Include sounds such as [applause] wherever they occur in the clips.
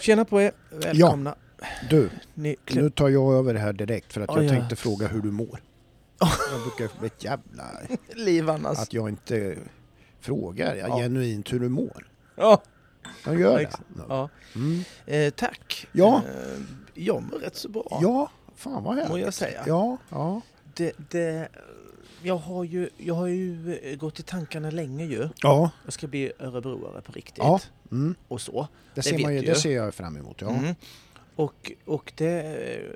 Tjena på er, välkomna. Du, Ni, nu tar jag över det här direkt för att Oj, jag ja. tänkte fråga hur du mår. [laughs] Jag brukar ett jävla... liv annars. Att jag inte frågar jag Ja. genuint hur du mår. Ja. Jag gör det. Ja. Mm. Eh, tack. Ja. Eh, jag mår rätt så bra, Ja, fan vad härligt. må jag säga. Ja, ja. Det, det, jag, har ju, jag har ju eh, gått i tankarna länge ju. Ja, Jag ska bli örebroare på riktigt. Ja. mm. Och så. det, ser man ju, det ser jag fram emot. Ja. Mm. Och, och det eh,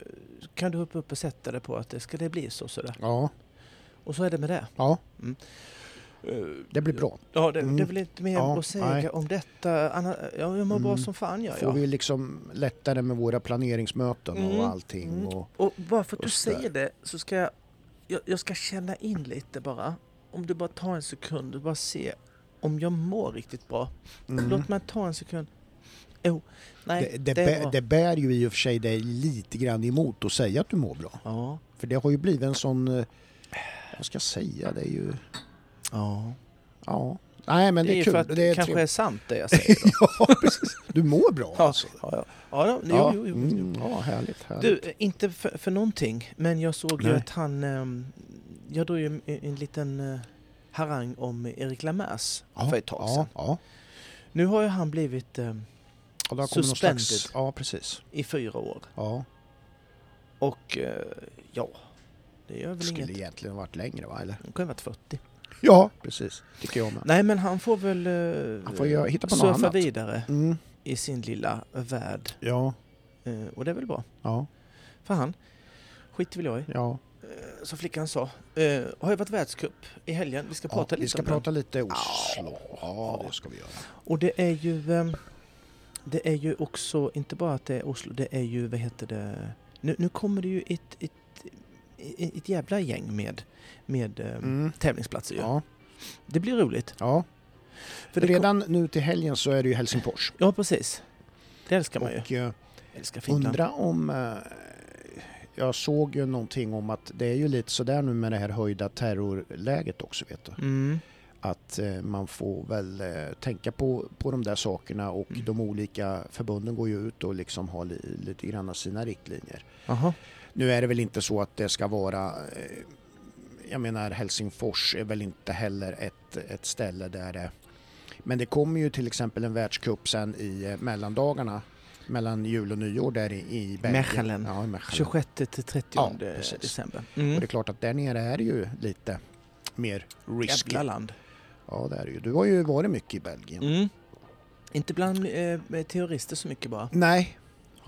kan du hoppa upp och sätta det på att det ska det bli så sådär. Ja, Och så är det med det. ja, Eh, det blir bra. Ja, det, Mm. det är väl inte mer Ja, att säga nej. om detta. Anna, ja, jag mår bra Mm. som fan gör Får jag. vi liksom lättare med våra planeringsmöten Mm. och allting. Mm. Och, Och bara för att du säger det så ska jag, jag, jag ska känna in lite bara. Om du bara tar en sekund och bara se om jag mår riktigt bra. mm. Låt mig ta en sekund. Jo, nej, det, det, det, är bär, det bär ju i och för sig dig lite grann emot att säga att du mår bra. Ja, För det har ju blivit en sån, eh, vad ska jag säga, det är ju, ja. ja. Nej men det det är ju kul. för att det det är kanske är sant det jag säger. [laughs] Ja, precis. Du mår bra Ja, alltså. ja, ja. ja, ja jo, Ja, jo, jo, mm, ja härligt. härligt. Du, eh, inte för, för någonting, men jag såg ju Nej. att han... ehm, jag drog ju en, en liten eh, harang om Erik Lamers ja, för ett tag sedan. ja, ja. Nu har ju han blivit det kommit någon Suspended. slags, ja precis. i fyra år. Ja, Och eh, ja, det gör det väl skulle inget. egentligen varit längre va eller? Ju ha varit 40. Ja, precis. Tycker jag med. Nej, men han får väl Han får ju hitta på något surfa annat. vidare Mm, i sin lilla värld. ja, Eh, och det är väl bra. ja, För han skiter väl jag i. ja. Eh, som flickan sa. Eh, har ju varit världscup i helgen. Vi ska ja prata vi lite ska om den. prata lite Oslo. Ja, Ja. det ska vi göra. Och det är ju... ehm, det är ju också, inte bara att det är Oslo, det är ju, vad heter det... Nu, nu kommer det ju ett, ett, ett, jävla gäng med, med ehm, Mm. tävlingsplatser ju. Ja, Det blir roligt. ja. För det kom- Redan nu till helgen så är det ju Helsingfors. Ja, precis. Det älskar man ju. Och eh, Älskar Finland. undra om... eh, Jag såg ju någonting om att det är ju lite sådär nu med det här höjda terrorläget också vet du. Mm. Att eh, man får väl eh, tänka på, på de där sakerna och Mm. de olika förbunden går ju ut och liksom har li, lite grann sina riktlinjer. Aha. Nu är det väl inte så att det ska vara... eh, Jag menar Helsingfors är väl inte heller ett, ett ställe där det... Men det kommer ju till exempel en världscup sen i eh, mellandagarna mellan jul och nyår där i, i Belgien. Mechelen. Ja, Mechelen. 26 till 30 Ja, december. Och Mm. det är klart att där nere är det ju lite mer risky. Jävla land. Ja, det är det ju. Du har ju varit mycket i Belgien. Mm. Inte bland eh, terrorister så mycket bara. Nej,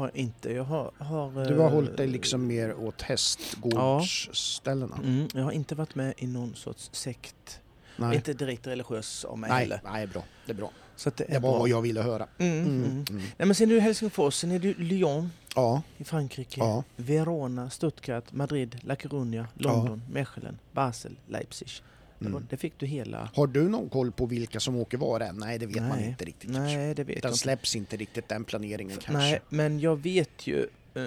Har jag inte. Jag har... har du har eh, hållit dig liksom mer åt hästgårdsställena. Mm, jag har inte varit med i någon sorts sekt. Nej. Inte direkt religiös av mig Nej, heller. nej, bra. Det är bra. Så det är Det var bra. vad jag ville höra. Mm, mm. Mm, Mm. Nej, men sen är du Helsingfors, sen är du Lyon Ja, i Frankrike, ja. Verona, Stuttgart, Madrid, La Coruña, London, Mechelen, Basel, Leipzig. Det, var, Mm. det fick du hela... Har du någon koll på vilka som åker var än? Nej, det vet man Nej. inte riktigt. kanske. Nej, det vet jag Den inte. släpps inte riktigt den planeringen kanske. Nej, men jag vet ju eh,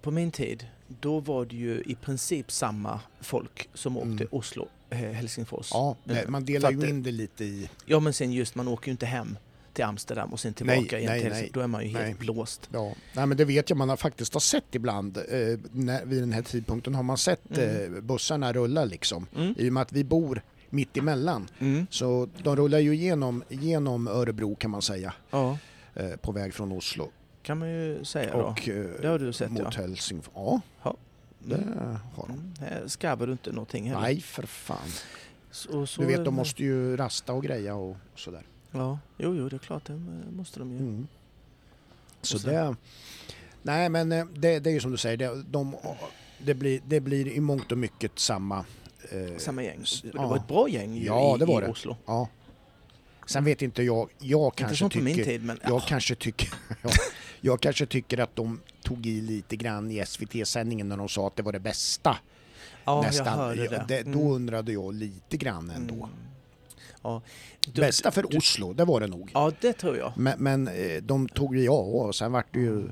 på min tid, då var det ju i princip samma folk som åkte Mm. Oslo, eh, Helsingfors. Ja, Eh, man delar ju in det lite i... Ja, men sen just man åker ju inte hem till Amsterdam och sen tillbaka Nej, igen nej, till nej. Då är man ju helt Nej. blåst. Ja, nej, men det vet jag man har faktiskt har sett ibland. Eh, när, vid den här tidpunkten har man sett Mm. eh, bussarna rulla liksom. Mm. I och med att vi bor mitt emellan. Mm. Så de rullar ju igenom, genom Örebro kan man säga. Ja, Eh, på väg från Oslo. kan man ju säga då. och eh, Det har du sett, mot ja. Helsingfors. Ja, Ja. det har de. Mm. Här skarvar du inte någonting heller. Nej, för fan. Så, så, Du vet, de måste ju rasta och greja och sådär. Ja, jo, jo, det är klart, det måste de ju. Mm. Så sen- det... Nej, men eh, det, det är ju som du säger, det, de, det, blir, det blir i mångt och mycket samma... eh, Samma gäng. Det ja. var ett bra gäng ju Ja, i, det var i det. Oslo. Ja. Sen vet inte jag, jag Inte kanske som på min tycker... tid, men Jag ja. kanske tycker... [laughs] ja, jag kanske tycker att de tog i lite grann i SVT-sändningen när de sa att det var det bästa. ja, nästan. jag hörde det. Då Mm. undrade jag lite grann ändå. Mm. Ja. Du- Bästa för du- Oslo, det var det nog. Ja, det tror jag. Men, men eh, de tog ju ja och sen vart det ju...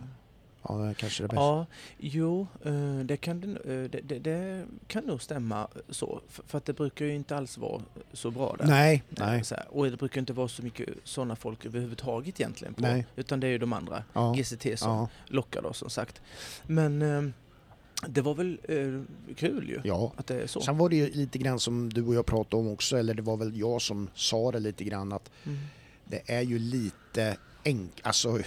Ja, kanske det bästa. Ja, jo, eh, det kan, det, eh, det, det, det kan nog stämma så. För, att det brukar ju inte alls vara så bra där. Nej, nej. Och det brukar inte vara så mycket sådana folk överhuvudtaget egentligen. På, Nej. Utan det är ju de andra, Ja, GCT, som ja, lockar då som sagt. Men det var väl eh, kul ju ja. att det är så. Sen var det ju lite grann som du och jag pratade om också, eller det var väl jag som sa det lite grann att Mm. det är ju lite enkelt, alltså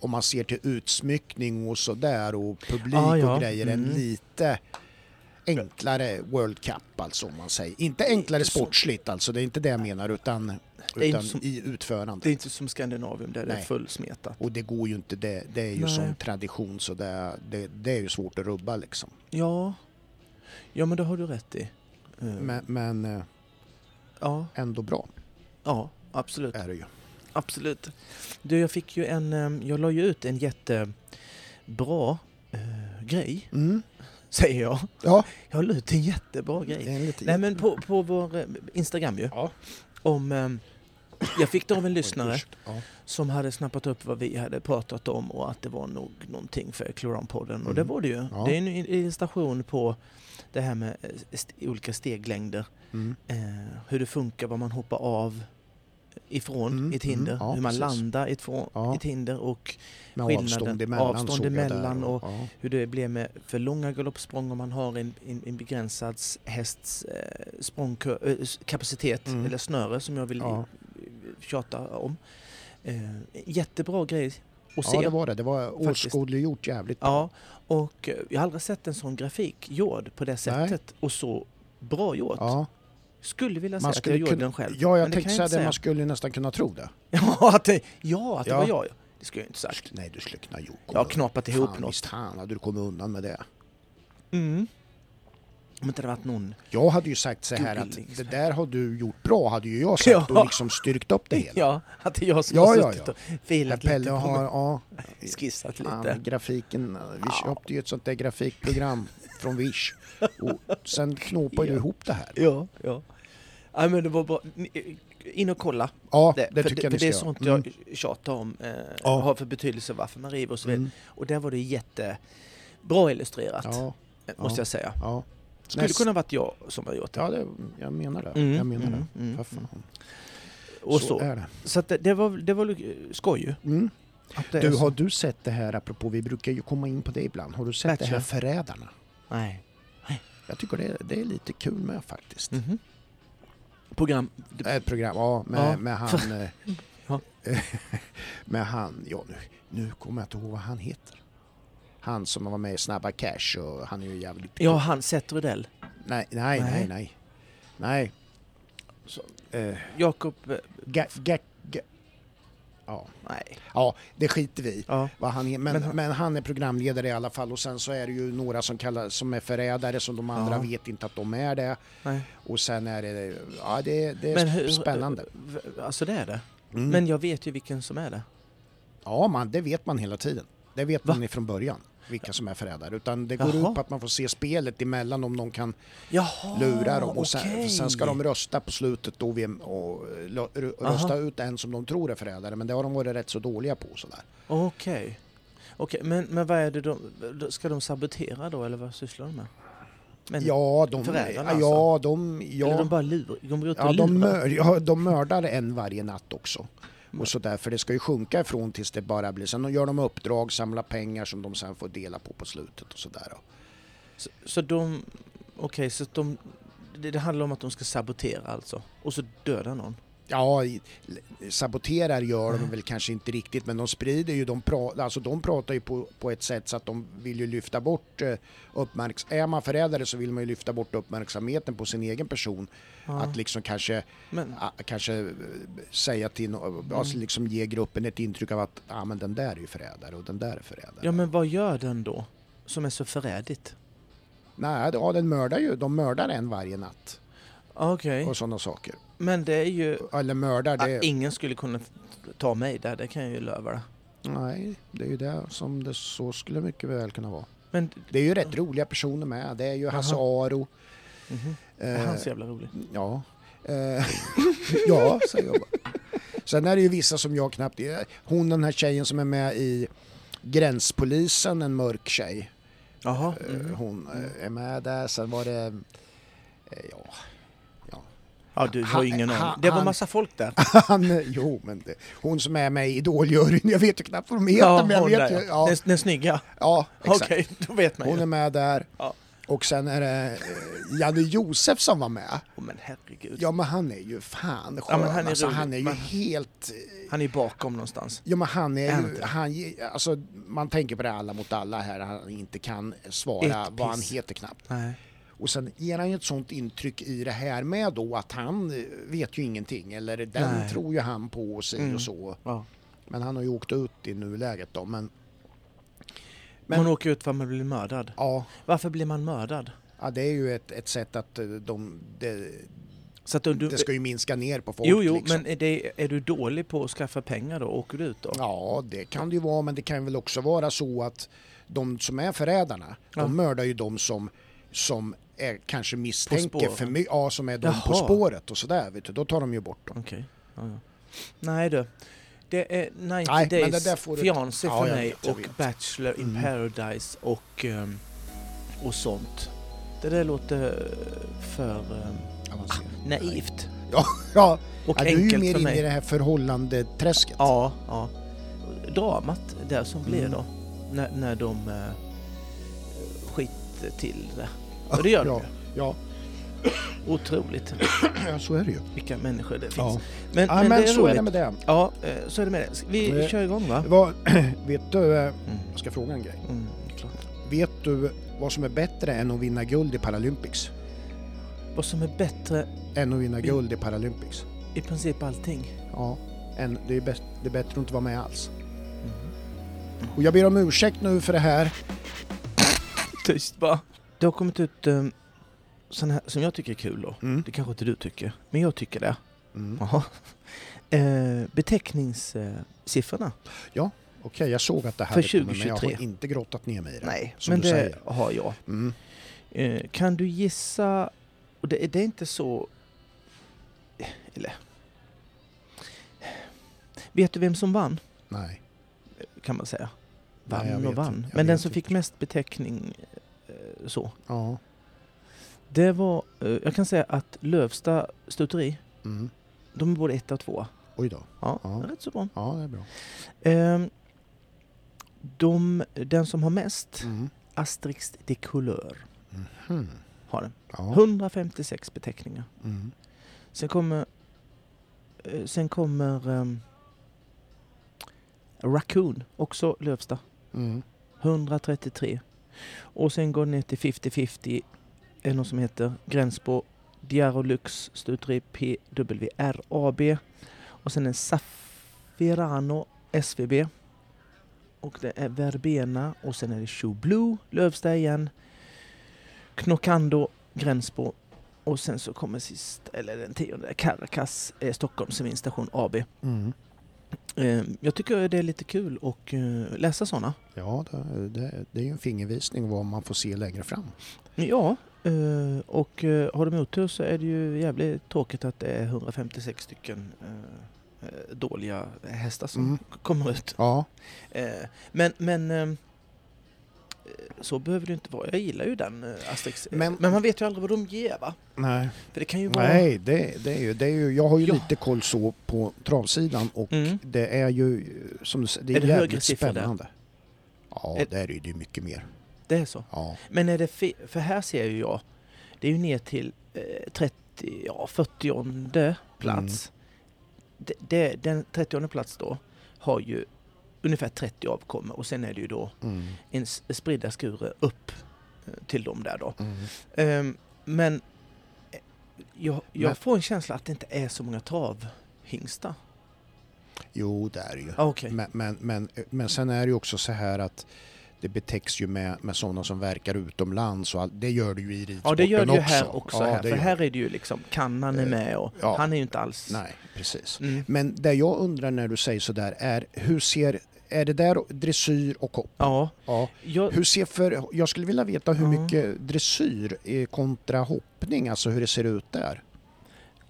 om man ser till utsmyckning och sådär och publik Ah, ja. och grejer, en Mm. lite enklare World Cup alltså om man säger. Inte enklare sportsligt alltså, det är inte det jag menar utan, Det är utan som- i utförandet. Det är inte som Skandinavium där det är Nej. fullsmetat. Och det går ju inte, det, det är ju Nej. som tradition så det, det, det är ju svårt att rubba liksom. Ja, ja men det har du rätt i. Eh, Men, men eh, ja, ändå bra ja, absolut. är det ju. Absolut. Du, jag fick ju en, eh, jag la ju ut en jättebra eh, grej, Mm. säger jag. Ja, Jag la ut en jättebra grej. en. Nej men på, på vår Instagram ju. Ja. Om, eh, jag fick det av en lyssnare Ja. som hade snappat upp vad vi hade pratat om och att det var nog någonting för Kloranpodden. Och Mm. det var det ju. Ja. Det är en illustration på det här med eh, st- olika steglängder. Mm. Eh, hur det funkar, vad man hoppar av ifrån Mm, ett hinder. mm, ja, hur man precis. landar ifrån Ja. ett hinder och Med skillnaden, avstånd emellan avstånd emellan och- ja. hur det blir med för långa galoppsprång om man har en, en, en begränsad hästs eh, språngkapacitet Mm. eller snöre som jag vill Ja. tjata om. Eh, jättebra grej att se. ja, det var det. Det var åskådliggjort jävligt bra. Ja, och eh, jag har aldrig sett en sån grafik gjord på det sättet och så bra gjort. Ja. Skulle vilja säga Man att jag skulle gjorde den själv. Ja, jag tänkte säga det. Man skulle nästan kunna tro det. [laughs] Ja, att det, ja, att det Ja. var jag. ja. Det skulle jag inte sagt. Nej, du skulle kunna gjort. Jag har knapat ihop Fan, något. Visst fan hade du kommit undan med det. Mm. Om inte det varit någon... Jag hade ju sagt så här Google att liksom. det där har du gjort bra, hade ju jag sagt Ja. och liksom styrkt upp det hela. Ja, att det är jag som Ja, har ja, suttit ja. och filat Pelle lite har, ja, skissat lite. grafiken, vi Ja. köpte ju ett sånt där grafikprogram från Wish [laughs] och sen knåpade du Ja. ihop det här. Ja, ja. Nej men det var bra. Ni- In och kolla. Ja, Det, det, för tycker det, jag för det är sånt göra. Mm. jag tjatar om. Eh, Ja. Har för betydelse varför man river och så vidare. Mm. Och där var det jättebra illustrerat. Ja, eh, Måste ja. jag säga. Skulle Näst- kunna varit jag som har gjort det. Ja, det, jag menar det. Mm, jag menar mm, det. mm, fan. Och så, så. är det. Så det, det var, det var eh, skoj ju. Mm. Du, har du sett det här, apropå, vi brukar ju komma in på det ibland. Har du sett det här. Förrädarna? Nej. Jag tycker det, det är lite kul med faktiskt. Mhm. Program. Ett program, ja, med, Ja. med han... [laughs] eh, Ja. [laughs] med han, ja nu, nu kommer jag inte ihåg vad han heter. Han som var med i Snabba Cash och han är ju jävligt... Ja, han Seth Rydell. Nej, nej, Nej. nej, nej. Eh, Jakob... eh, ga, ga, ga, ja. Nej. ja, det skiter vi. Ja. vad han är. Men, Men men, han- han, är programledare i alla fall och sen så är det ju några som, kallar, som är förrädare som de andra Ja. vet inte att de är det. Nej. Och sen är det, ja det, det är Men hur, spännande. v- Alltså det är det. Mm. Men jag vet ju vilken som är det. Ja, man, det vet man hela tiden. Det vet Va? man ifrån början, vilka som är förrädare. Utan det går Jaha. ut på att man får se spelet emellan om någon kan Jaha, lura dem. Och sen, okej. sen ska de rösta på slutet då vem- och lo- rö- Aha. rösta ut en som de tror är förrädare. Men det har de varit rätt så dåliga på. Sådär. Okej. Okej, men, men vad är det de... Ska de sabotera då eller vad sysslar de med? Men, ja, de, förrädarna ja, de, ja, Eller de bara lur, de går ut och Ja, de, lurar? mör, ja, de mördar en varje natt också. Och sådär. för det ska ju sjunka ifrån tills det bara blir... Sen gör de uppdrag, samlar pengar som de sen får dela på på slutet och sådär. Så, så de... Okej, så de... Det, det handlar om att de ska sabotera alltså? Och så döda någon? Ja, saboterar gör de väl kanske inte riktigt men de sprider ju, de, pra, alltså de pratar ju på, på ett sätt så att de vill ju lyfta bort eh, uppmärks... Är man förrädare så vill man ju lyfta bort uppmärksamheten på sin egen person. Ja. Att liksom kanske, Men, ah, kanske eh, säga till, no- alltså Mm. liksom ge gruppen ett intryck av att ah, men den där är ju förrädare och den där är förrädare. ja, men vad gör den då? Som är så förrädigt? Nej, ja, den mördar ju, de mördar en varje natt Okej, och sådana saker. men det är ju... Eller mördar, Ah, det, ingen skulle kunna ta mig där, det kan jag ju lova nej, det är ju det som det så skulle mycket väl kunna vara. Men... Det är ju rätt roliga personer med. Det är ju Hasse Aro. mhm. eh, Han är så jävla rolig. ja. Eh, [laughs] ja, säger jag bara. Sen är det ju vissa som jag knappt... Hon den här tjejen som är med i Gränspolisen, en mörk tjej. Jaha. Eh, Mm. Hon eh, är med där. Sen var det... eh, Ja, Ja, du har ingen aning. Det var han- massa folk där. [laughs] han, jo men det, hon som är med i Idoljuryn, jag vet ju knappt vad de heter Ja, men jag vet där, ju. ja. Ja, Den, den snygga. ja exakt. Okej, [laughs] då vet man Hon ju. är med där. Ja. Och sen är det eh, Janne Josef som var med. Åh, men herregud. Ja men han är ju fan skön. Ja, men han är alltså, han är ju Men- helt... eh, Han är bakom någonstans. Ja men han är ju, han, alltså, man tänker på det alla mot alla här, han inte kan svara Ett vad han heter knappt. Nej. Och sen ger han ju ett sånt intryck i det här med då att han eh, vet ju ingenting eller den Nej. tror ju han på sig Mm. och så. Ja. Men han har ju åkt ut i nuläget då men... Men- Hon åker ut för att man blir mördad. Ja, Varför blir man mördad? ja det är ju ett, ett sätt att eh, de, det, Så att du, det ska ju minska ner på folk jo, jo, liksom. men är, det, är du dålig på att skaffa pengar då? Åker du ut då? Ja, det kan det ju vara, men det kan väl också vara så att de som är förrädarna, Ja. de mördar ju de som, som är kanske misstänker för mycket, ja som är de på spåret och sådär vet du, då tar de ju bort dem. Okej. Ja, ja. Nej du. Det är 90 Nej, det Days du- Fiancé Ja, för mig vet, och. Bachelor in Mm. Paradise och, ehm, och sånt. Det där låter för ehm, naivt Ja, och ja, du är ju enkelt mer för inne i mig. det här förhållandeträsket. Ja, ja. Dramat där som blir Mm. då. När, när de eh, skiter till det. Och det gör de ja, ju. ja, Otroligt [clears throat] ja, så är det ju. vilka människor det finns. Ja. Men, Ja, men, men, det är så är roligt. det med det. Ja, eh, så är det med det. Vi Eh, kör igång va? Vad, [clears throat] vet du, eh, Mm. jag ska fråga en grej. Mm. Vet du vad som är bättre än att vinna guld i Paralympics? Vad som är bättre Än att vinna Vi- guld i Paralympics? i princip allting. Ja, än, det, är bäst, det är bättre att inte vara med alls. Mm. Och jag ber om ursäkt nu för det här. Tyst bara. Det har kommit ut um, sån här som jag tycker är kul då. Mm. Det kanske inte du tycker, men jag tycker det. Mm. [laughs] Eh, beteckningssiffrorna. Okej, jag såg att det här För kommer, men jag 2023. har inte grottat ner mig i det. Nej, men det säger. har jag. Mm. Eh, kan du gissa, och det, det är inte så... Eller... Vet du vem som vann? Nej. Kan man säga. Nej, Vann jag och vann. inte. Men den som inte. fick mest beteckning så. Ja. Det var, eh, jag kan säga att Lövsta stuteri, Mm. de är både ett och två. Oj då. Ja, Ja. rätt så bra. Ja, det är bra. Ehm, de, den som har mest, Mm. Asterix de Couleur, Mhm. har den. Ja. 156 beteckningar. Mm. Sen kommer, eh, sen kommer ehm, Raccoon, också Lövsta, Mm. 133. Och sen går det ner till 50-50, är något som heter Gränsbo Diarolux Stuteri PWRAB. Och sen en Safirano SVB. Och det är Verbena och sen är det Shoe Blue, Lövsta igen. Knocando, Gränsbo. Och sen så kommer sist, eller den tionde, Caracas, eh, Stockholms Ceminstation AB. Mm. Eh, jag tycker det är lite kul att eh, läsa sådana. Ja, det, är ju en fingervisning vad man får se längre fram. Ja, eh, och har de otur så är det ju jävligt tråkigt att det är 156 stycken dåliga hästar som Mm. kommer ut. Ja, Men, men så behöver det inte vara. Jag gillar ju den eh, Asterix. Men- Men, man vet ju aldrig vad de ger va? nej. För det kan ju vara... Nej, det, det, är ju, det är ju, jag har ju Ja. lite koll så på travsidan och Mm. det är ju som du säger, det är, Är det jävligt siffror där? spännande. Ja, Är- det är det ju mycket mer. Det är så. Ja. Men är det fe- för här ser ju jag, det är ju ner till eh, 30, ja 40 plats. Det, det, den 30 plats då har ju ungefär 30 avkommor och sen är det ju då Mm. en spridda skurer upp eh, till dem där då. Mm. Ehm, men eh, jag, jag Men- får en känsla att det inte är så många travhingstar. Jo, det är det ju. Ah, Okej. Men, men, men, men sen är det ju också så här att det betäcks ju med, med sådana som verkar utomlands och all, det gör det ju i ridsporten Ja det gör det ju också. här också. Ja, här. För här är det ju liksom, Kannan är Eh, med och ja. han är ju inte alls... Nej, precis. Mm. Men det jag undrar när du säger sådär är hur ser, är det där dressyr och hopp? Ja, Ja. jag, Hur ser för, jag skulle vilja veta hur mycket dressyr är kontra hoppning, alltså hur det ser ut där.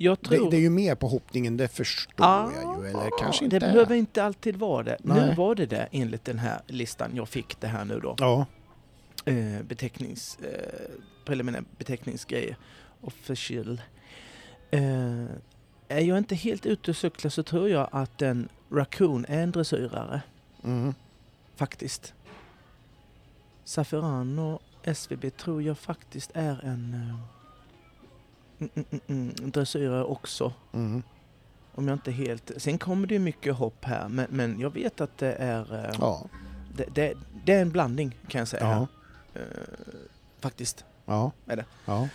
Jag tror... Det, det är ju mer på hoppningen, det förstår Ah, jag ju. Eller kanske inte Det behöver inte alltid vara det. Nu Nej. var det det enligt den här listan jag fick det här nu då. Ja, Eh, betecknings... Eh, preliminär beteckningsgrejer. Official. Eh, är jag inte helt ute och cyklar så tror jag att en raccoon är en dressyrare. mm. Faktiskt. Safferano SVB tror jag faktiskt är en eh, mm, mm, mm, mm, dressyrare också. Mm. Om jag inte helt... Sen kommer det ju mycket hopp här men, men jag vet att det är... eh, ja, Det, det, det är en blandning kan jag säga. ja, Eh, faktiskt. ja. Är det? ja.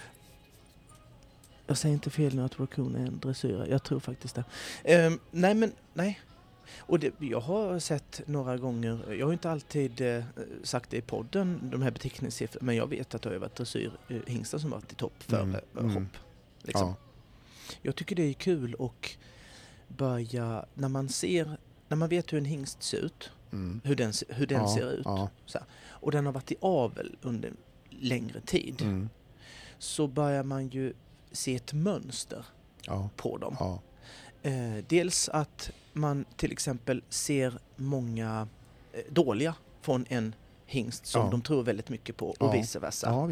Jag säger inte fel nu att Raccoon är en dressyrare. Jag tror faktiskt det. Ehm, nej men, nej. Och det, jag har sett några gånger, jag har inte alltid eh, sagt det i podden, de här beteckningssiffrorna, men jag vet att det har varit dressyrhingstar som varit i topp för Mm, eh, mm. Liksom. ja. Jag tycker det är kul och börja, när man ser, när man vet hur en hingst ser ut, Mm. hur den, hur den ja, ser ut, Ja. och den har varit i avel under längre tid, Mm. så börjar man ju se ett mönster Ja. på dem. Eh, dels att man till exempel ser många eh, dåliga från en hingst som Ja. de tror väldigt mycket på och Ja. vice versa. ja.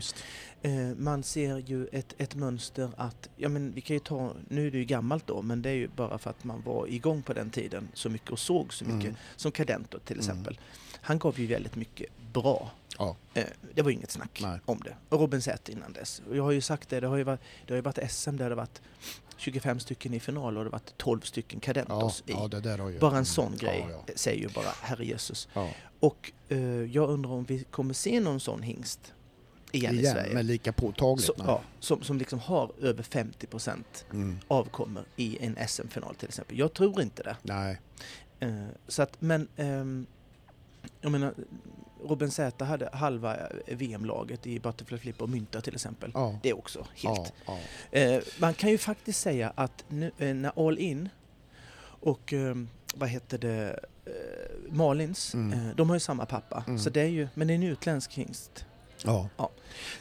Eh, man ser ju ett, ett mönster att, ja men vi kan ju ta, nu är det ju gammalt då, men det är ju bara för att man var igång på den tiden så mycket och såg så mycket, Mm. som Cadento till Mm. exempel. Han gav ju väldigt mycket bra. Ja. Eh, det var inget snack Nej. om det. Och Robin Zäth innan dess. Och jag har ju sagt det, det har ju varit, det har ju varit SM där det har varit 25 stycken i final och det varit 12 stycken Ja, Cadentos i. ja, har ju... Bara en sån grej Ja, ja. säger ju bara Herre Jesus. Ja. Och eh, jag undrar om vi kommer se någon sån hingst igen, i Igen, Sverige. men lika påtagligt. Så, ja, som, som liksom har över 50 Mm. avkommer i en SM-final till exempel. Jag tror inte det. Nej. Eh, så att, men ehm, jag menar, Robin Zäta hade halva eh, VM-laget i Butterfly Flip och Mynta till exempel. Ja. Det är också helt... Ja, ja. Eh, man kan ju faktiskt säga att nu, eh, när All In och vad heter det, Malins, Mm. de har ju samma pappa. Mm. Så det är ju, men det är en utländsk hingst. Ja. Ja.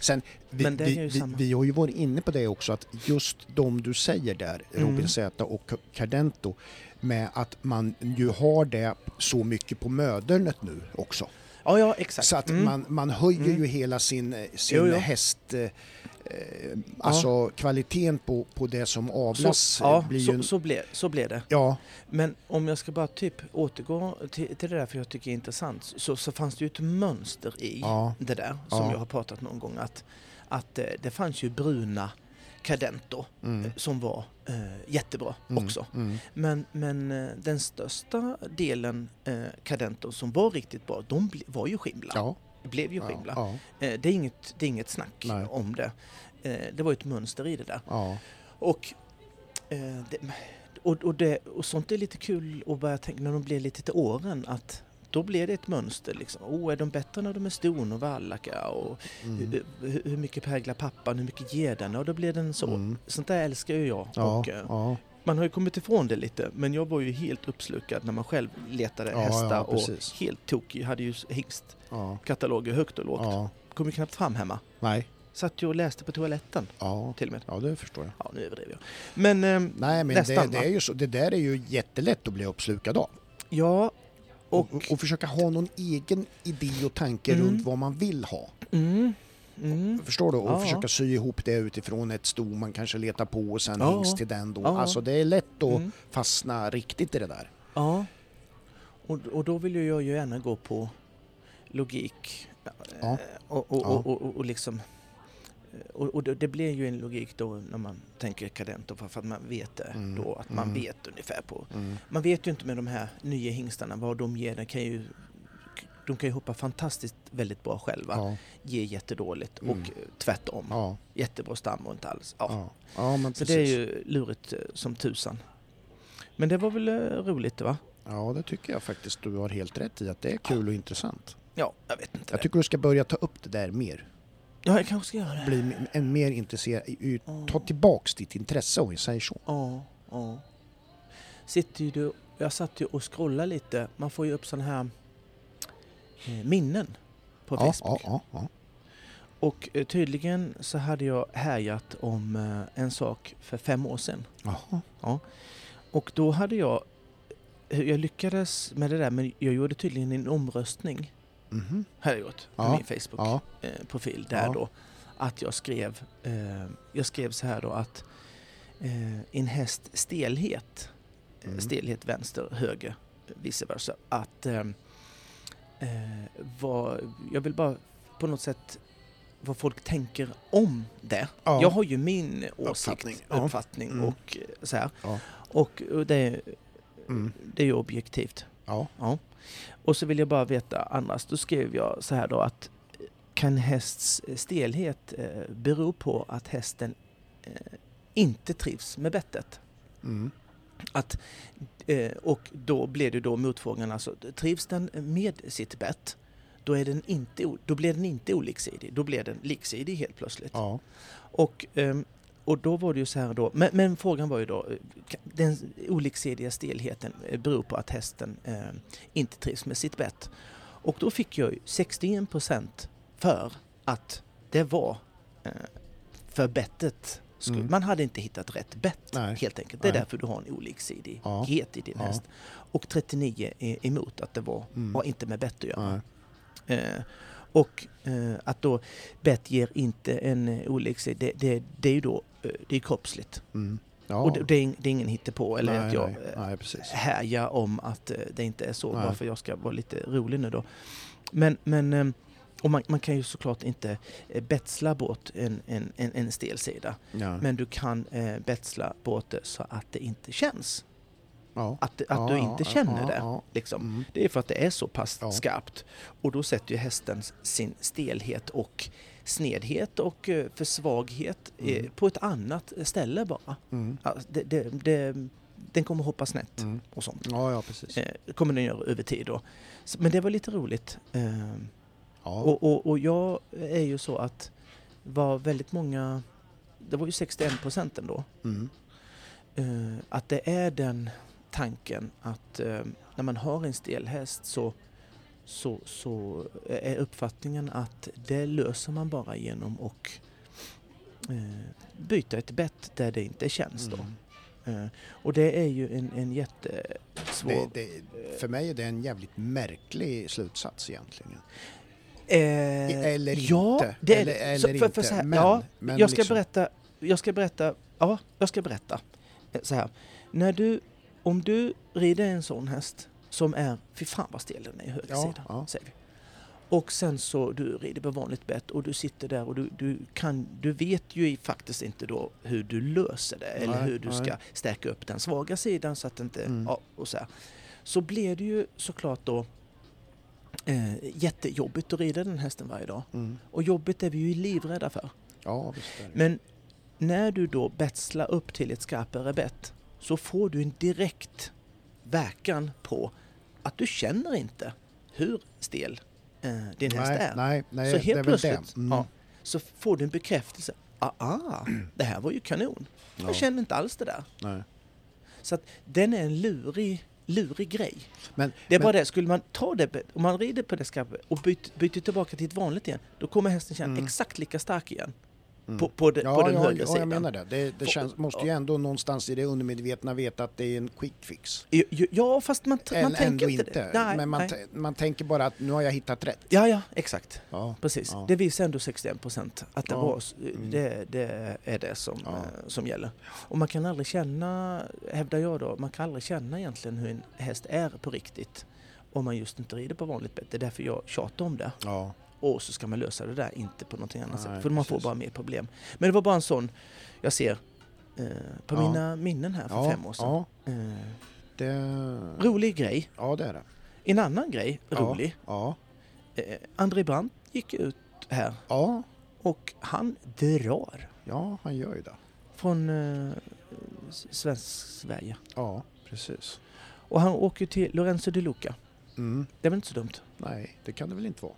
Sen, vi, Men det är vi, ju vi, samma. vi har ju varit inne på det också att just de du säger där, Mm. Robin Z och Cardento, med att man ju har det så mycket på mödernet nu också. Ja, ja exakt. Så att Mm. man, man höjer Mm. ju hela sin, eh, sin Jo, jo. häst... Eh, eh, alltså kvaliteten på, på det som avlas så, eh, ja, blir ju... så, en- så, blev, så blev det. Ja, Men om jag ska bara typ återgå till, till det där för jag tycker det är intressant så, så fanns det ju ett mönster i ja, det där som Ja. jag har pratat någon gång att, att eh, det fanns ju bruna Cadento mm, eh, som var eh, jättebra mm, också. Mm, Men, men eh, den största delen eh, Cadento som var riktigt bra, de var ju Skimla. ja, blev ju ja, Skimla. ja, Eh, det, är inget, det är inget snack Nej. om det. Eh, det var ju ett mönster i det där. ja, Och, det, och, och, det, och sånt är lite kul att börja tänka när de blir lite till åren att då blir det ett mönster liksom. Oh, är de bättre när de är ston och vallaka? Och mm, hur, hur, mycket präglar pappan? Hur mycket ger den? Och då blir den så. mm, Sånt där älskar ju jag. ja, Och, eh, ja, man har ju kommit ifrån det lite, men jag var ju helt uppslukad när man själv letade Ja, hästar och helt tokig. Hade ju hingstkataloger högt och lågt. ja, Kom ju knappt fram hemma. nej, Satt ju och läste på toaletten ja, till och med. ja, det förstår jag. Ja, nu överdriver jag. Men ehm, Nej, men Nästan, det, det, är ju så, det där är ju jättelätt att bli uppslukad av. ja, Och, och... och, försöka ha någon egen idé och tanke Mm. runt vad man vill ha. Mm, mm, Förstår du? Och Ja. försöka sy ihop det utifrån ett sto man kanske letar på och sen Ja. till den då. Ja. Alltså det är lätt att mm. fastna riktigt i det där. Ja. Och, och då vill jag ju gärna gå på logik. Ja. Eh, Och, och, och, och, och liksom... Och, och det det blir ju en logik då när man tänker kadent för att man vet det Mm, då, att man mm. vet ungefär på... Mm. Man vet ju inte med de här nya hingstarna vad de ger. De kan ju, de kan ju hoppa fantastiskt väldigt bra själva, Ja, ge jättedåligt Mm. och eh, tvärtom. ja, Jättebra stam och inte alls. Ja. ja. men Så precis. det är ju lurigt eh, som tusan. Men det var väl eh, roligt va? Ja, det tycker jag faktiskt du har helt rätt i att det är kul och intressant. Ja, jag vet inte. Jag tycker du ska börja ta upp det där mer. Ja, jag kanske ska göra det. Bli en mer intresserad, Ja. ta tillbaks ditt intresse om vi säger så. Ja, ja. Sitter ju du, jag satt ju och scrollade lite. Man får ju upp sådana här eh, minnen på Ja, Facebook. ja, ja, ja. Och eh, tydligen så hade jag härjat om eh, en sak för fem år sedan. Jaha. Och då hade jag, jag lyckades med det där men jag gjorde tydligen en omröstning. Mhm. Hade jag gjort på Ja, min Facebook-profil Ja. där Ja. då. Att jag skrev, eh, jag skrev så här då att eh, en häst stelhet, eh, Mm. stelhet vänster, höger, vice versa. Att eh, eh, vad, jag vill bara på något sätt vad folk tänker om det. Ja. Jag har ju min åsikt, Uppfattning, uppfattning, ja. Mm. och eh, så här. Ja. Och, och det, Mm. det är ju objektivt. Ja. Och så vill jag bara veta annars, då skrev jag så här då att kan hästs stelhet eh, bero på att hästen eh, inte trivs med bettet? Mm. Att, eh, och då blev det då motfrågan alltså, trivs den med sitt bett, då, är den inte, då blir den inte oliksidig, då blir den liksidig helt plötsligt. Ja. Och, ehm, och då var det ju så här då, men, men frågan var ju då, den oliksidiga stelheten eh, beror på att hästen eh, inte trivs med sitt bett. Och då fick jag ju 61% för att det var eh, för bettet. Mm. Man hade inte hittat rätt bett Nej. helt enkelt. Det är Nej. därför du har en oliksidighet Ja. i din Ja. häst. Och 39 är emot att det var, Mm. har inte med bett att göra. Eh, och eh, att då bett ger inte en eh, oliksidig, det, det, det är ju då det är kroppsligt. Mm. Ja. Och det, det, är, det är ingen hittepå eller nej, att jag nej. eh, nej, härjar om att eh, det inte är så, Nej. bara för jag ska vara lite rolig nu då. Men, men eh, och man, man kan ju såklart inte eh, betsla bort en, en, en, en stel sida. Ja. Men du kan eh, betsla bort det så att det inte känns. ja. Att, att Ja, du inte känner det. Liksom. Mm. Det är för att det är så pass skarpt. Och då sätter ju hästen sin stelhet och snedhet och eh, för svaghet eh, Mm. på ett annat ställe bara. Mm. Alltså, det, det, det, den kommer hoppa snett Mm. och sånt. Ja, ja, precis. Eh, kommer den göra över tid då. Men det var lite roligt. Eh, Ja. och, och, och jag är ju så att var väldigt många, det var ju 61 procent ändå, Mm. att det är den tanken att när man har en stel häst så, så, så är uppfattningen att det löser man bara genom att eh, byta ett bett där det inte känns då. Mm. Eh, och det är ju en, en jättesvår... Det, det, för mig är det en jävligt märklig slutsats egentligen. Eh, Eller ja, inte. Det är, Eller- eller så, för, för inte. så här, Men- ja, men jag ska liksom- berätta, jag ska berätta, ja, jag ska berätta. Eh, Så här, när du, om du rider en sån häst som är, fy fan vad stel den är i höger Ja, sida, ja. säger vi. Och sen så du rider på vanligt bett och du sitter där och du, du, kan, du vet ju faktiskt inte då hur du löser det eller Nej, hur du nej. ska stärka upp den svaga sidan så att det inte, Mm. ja, och så här. Så blir det ju såklart då eh, jättejobbigt att rida den hästen varje dag. Mm. Och jobbigt är vi ju livrädda för. Ja. Men när du då betslar upp till ett skarpare bett så får du en direkt verkan på att du känner inte hur stel eh, din häst nej, är. nej, nej, så helt plötsligt Mm. ja, så får du en bekräftelse. Ah, ah, det här var ju kanon. Ja. Jag känner inte alls det där. Nej. Så att den är en lurig, lurig grej. Men, Det är men, bara det, skulle man ta det, om man rider på det skarpa och byter, byter tillbaka till ett vanligt igen, då kommer hästen känna Mm. exakt lika stark igen. Mm. På, på, de, ja, på den ja, högra ja, sidan. jag menar det. Det, det känns, måste ju ändå någonstans i det undermedvetna veta att det är en quick fix. Ja, Ja, fast man, man Eller tänker ändå inte, det. Nej, men man, man tänker bara att nu har jag hittat rätt. Ja, ja, exakt. Ja. Precis. Ja. Det visar ändå 61 procent att det, Ja. var, Mm. det, det är det som, Ja. eh, som gäller. Och man kan aldrig känna, hävdar jag då, man kan aldrig känna egentligen hur en häst är på riktigt om man just inte rider på vanligt bett. Det är därför jag tjatar om det. Ja. Och så ska man lösa det där, inte på någonting annat Nej, sätt. För man får bara mer problem. Men det var bara en sån jag ser eh, på Ja. mina minnen här för ja. fem år sedan. Ja, Eh, det, rolig grej. ja, det är det. En annan grej, rolig. Ja. Eh, André Brandt gick ut här Ja. och han drar ja, han gör ju det. från eh, S- svensk Sverige. Ja, precis. Och han åker till Lorenzo de Luca. Mm. Det är väl inte så dumt? Nej, det kan det väl inte vara.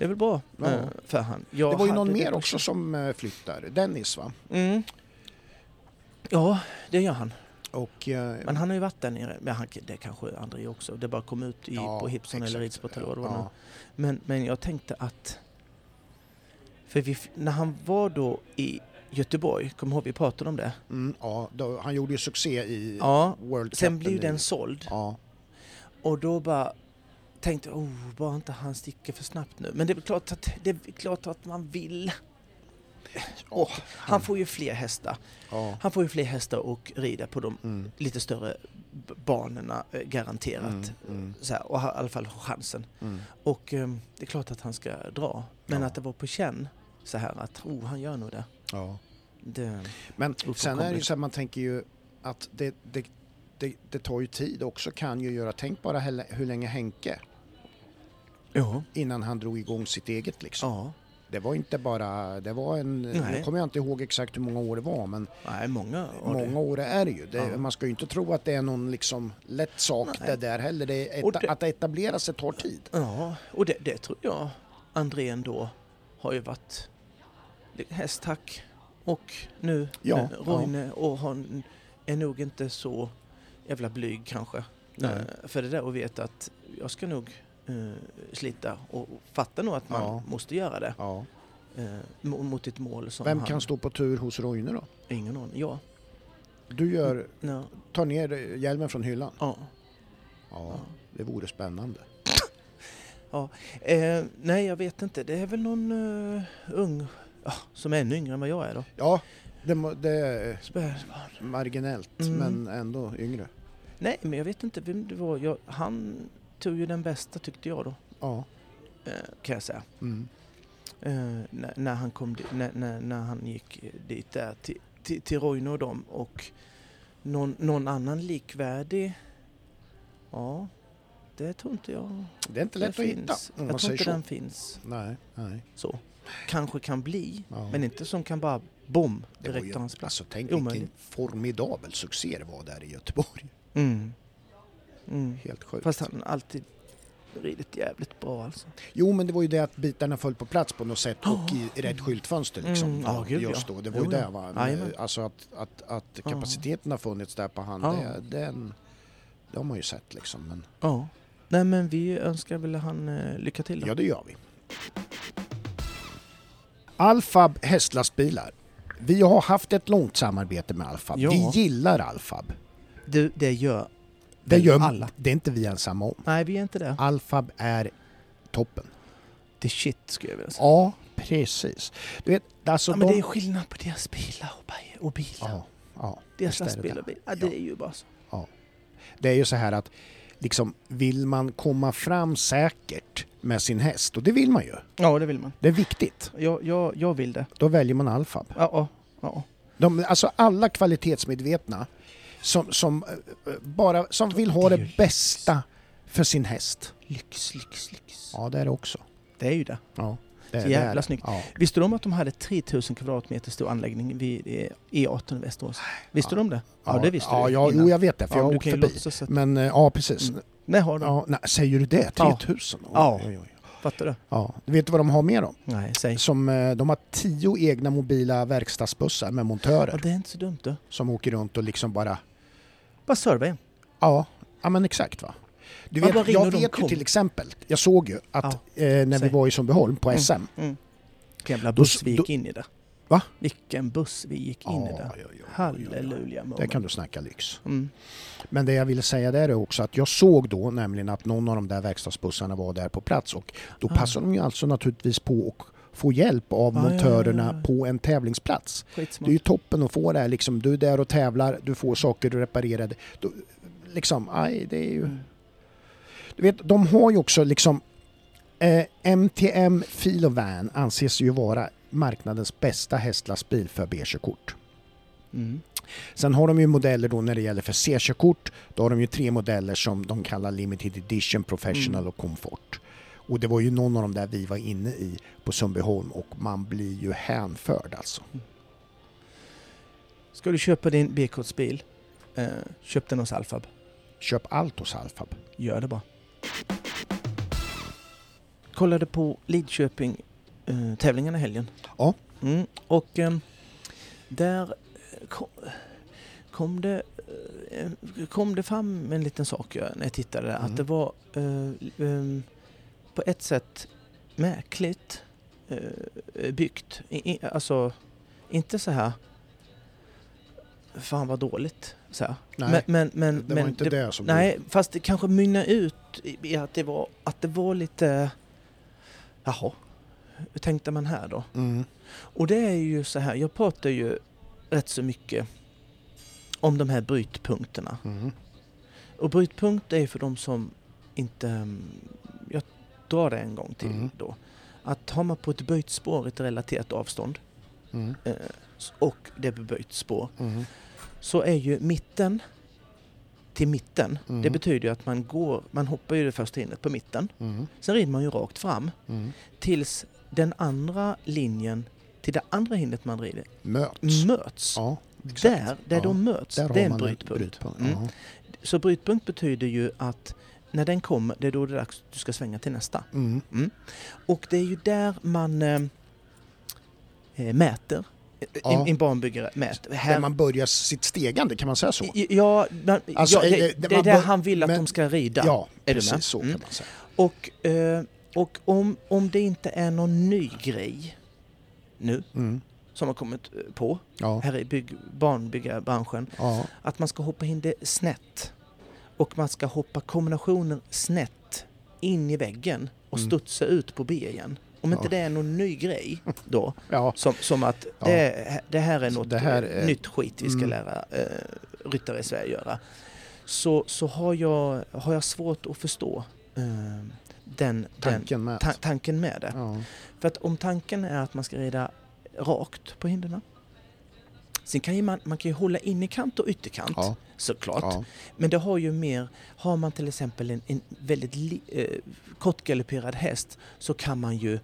Det är väl bra Ja. eh, för han. Jag det var ju någon mer också som eh, flyttar. Dennis va? Mm. Ja, det gör han. Och, eh, Men han har ju varit där nere. Men han, det kanske André också. Det bara kom ut i, ja, på Hipson eller nu. ja. Men, men jag tänkte att För vi, när han var då i Göteborg, kommer ihåg vi pratade om det? Mm, ja, då, han gjorde ju succé i Ja, World sen Cupen blev den såld. Ja, Och då bara tänkte oh, bara inte han sticker för snabbt nu. Men det är klart att, det är klart att man vill. Och han får ju fler hästar. ja. Han får ju fler hästar och rida på de Mm, lite större banorna eh, garanterat. mm, mm, Så här, och i alla fall ha chansen. mm. Och eh, det är klart att han ska dra. Men Ja. att det var på känn så här att, oh, han gör nog det. Ja. det Men sen är det ju så att man tänker ju att det, det, det, det tar ju tid också kan ju göra. Tänk bara hur länge Henke ja. innan han drog igång sitt eget liksom. ja. Det var inte bara, det var en, nu Nej. kommer jag inte ihåg exakt hur många år det var men Nej, många det. många år är det ju. Det, Ja. Man ska ju inte tro att det är någon liksom lätt sak Nej. det där heller. Det ett, det- Att etablera sig tar tid. Ja, och det, det tror jag Andrén då har ju varit hästhack och nu Ja, eh, Roine och han är nog inte så jävla blyg kanske. Nej. Eh, För det där och vet att jag ska nog eh, slita och fatta nog att man Ja. måste göra det Ja. mo- mot ett mål som Vem han... kan stå på tur hos Roine då? Ingen aning. Ja. Du gör, Ja. tar ner hjälmen från hyllan? ja. Ja, det vore spännande. [laughs] Eh, nej, jag vet inte. Det är väl någon eh, ung ja, som är ännu yngre än vad jag är då. Ja, det, det är Spädbarn. marginellt Mm. men ändå yngre. Nej, men jag vet inte vem det var. Jag, han tog ju den bästa tyckte jag då, Ja. eh, kan jag säga. Mm. Eh, när, när, han kom di- när, när, när han gick dit där till, till, till Roine och dem och någon, någon annan likvärdig, ja, det tror inte jag Det är inte lätt att hitta finns. om man Jag tror inte så. den finns Nej, nej. så. Kanske kan bli, Ja. men inte som kan bara bom direkt ta hans plats. alltså, tänk vilken formidabel succé det var där i Göteborg. Mm. Mm. Helt sjukt. Fast han alltid ridit jävligt bra alltså. Jo, men det var ju det att bitarna föll på plats på något sätt och i, i [gasps] rätt skyltfönster liksom. Mm, ja, gud, just då. Det var Jo, ju det va. Jajamän. Alltså att, att, att kapaciteten har funnits där på hand, Ja. det, den, det har man ju sett liksom. Men Ja. Nej men vi önskar väl han eh, lycka till då. ja, det gör vi. Alfab hästlastbilar. Vi har haft ett långt samarbete med Alfab. Ja. Vi gillar Alfab. Du, det gör Det gör alla. Det är inte vi ensamma om. Nej vi är inte det. Alfab är toppen. Det är shit skulle jag vilja säga. Ja, precis. Du vet, alltså ja, men de... det är skillnad på deras bilar och, bi- och bilar. Ja, ja. deras lastbilar och bilar. Ja, det är ju bara så. Det är ju så här att liksom, vill man komma fram säkert med sin häst, och det vill man ju, Ja det vill man. det är viktigt, Jag, jag, jag vill det. då väljer man Alfab. Ja, ja, ja. De, alltså alla kvalitetsmedvetna som, som, eh, bara, som vill ha Det bästa för sin häst. Lyx, lyx, lyx. Ja, det är det också. Det är ju det. Ja, det, Så jävla det. snyggt. Ja. Visste du om att de hade 3000 kvadratmeter stor anläggning vid eh, E18 i Västerås? Visste Ja. du om det? Ja, det visste ja, du Ja, jo, jag vet det, för jag Ja, har åkt förbi. låtsas. Men eh, ja, precis. Mm. Nej, har du? Ja, nej, säger du det? Ja. 3000? Oj, Ja. Oj, oj. Fattar du? Ja. Du vet vad de har med dem? Nej, säg. Som, eh, de har tio egna mobila verkstadsbussar med montörer Ja, det är inte så dumt du. som åker runt och liksom bara... Bara serva. Ja, ja men exakt va. Du Ja, vet, jag vet ju till exempel, jag såg ju att eh, när vi var i Sundbyholm på Mm. SM. Mm. Vilken jävla Då buss s- vi då- gick in i där. Va? Vilken buss vi gick in i Ja, där. ja, ja, ja, ja. Halleluja Det moment. kan du snacka lyx. Mm. Men det jag ville säga där är också att jag såg då nämligen att någon av de där verkstadsbussarna var där på plats och då Ah. passar de ju alltså naturligtvis på att få hjälp av Ja, ja, ja, montörerna ja. på en tävlingsplats. Det är Skitsmart. ju toppen att få det här liksom, du är där och tävlar, du får saker reparerade. Då, liksom, aj, det är ju... Mm. Du vet, de har ju också liksom eh, MTM Filovan anses ju vara marknadens bästa hästlastbil för B-körkort. Mm. Sen har de ju modeller då när det gäller för C-körkort. Då har de ju tre modeller som de kallar Limited Edition, Professional Mm. och Comfort. Och det var ju någon av dem där vi var inne i på Sundbyholm och man blir ju hänförd alltså. Ska du köpa din B-kortsbil, eh, köp den hos Alfab. Köp allt hos Alfab. Gör det bara. Kollade på Lidköping eh, i helgen. Ja. Mm, och ehm, där eh, kom, kom, det, eh, kom det fram en liten sak ja, när jag tittade. Mm. Att det var eh, ehm, på ett sätt märkligt eh, byggt. I, i, alltså, inte så här... Fan vad dåligt. Så här. Nej, men, men, men, det men var inte det, som Nej, fast det kanske mynnar ut i att det var, att det var lite... Jaha, hur tänkte man här då? Mm. Och det är ju så här, jag pratar ju rätt så mycket om de här brytpunkterna. Mm. Och brytpunkt är för de som inte... drar det en gång till Mm. då. Att har man på ett böjt spår ett relaterat avstånd Mm. eh, och det är böjt spår Mm. så är ju mitten till mitten. Mm. Det betyder ju att man går, man hoppar ju det första hindret på mitten. Mm. Sen rider man ju rakt fram Mm. tills den andra linjen till det andra hindret man rider Möts. möts. Ja. Där, där Ja, de möts, där det är en brytpunkt. brytpunkt. Så brytpunkt betyder ju att när den kommer, det är då det är dags att du ska svänga till nästa. Mm. Och det är ju där man eh, eh, mäter. Ja. En, en banbyggare mäter. Där man börjar sitt stegande, kan man säga så? Ja, man, Alltså, ja eh, det, eh, det är där han vill att men- de ska rida. Ja, Är precis med? så Mm. kan man säga. Och, eh, och om, om det inte är någon ny grej nu Mm. som har kommit på Ja, här i bygg, barnbyggarbranschen, ja, att man ska hoppa in det snett och man ska hoppa kombinationer snett in i väggen och Mm. studsa ut på B igen. Om inte Ja. det är någon ny grej [laughs] då, ja. som, som att Ja. det, det här är något det här eh, är- nytt skit vi ska Mm. lära eh, ryttare i Sverige göra. Så, så har, jag, har jag svårt att förstå eh, den, den Tanken med. ta, tanken med det. För att om tanken är att man ska rida rakt på hindren. Sen kan man, man kan ju hålla innerkant och ytterkant Ja, såklart. ja. Men det har ju mer, har man till exempel en, en väldigt li, eh, kortgalopperad häst så kan man ju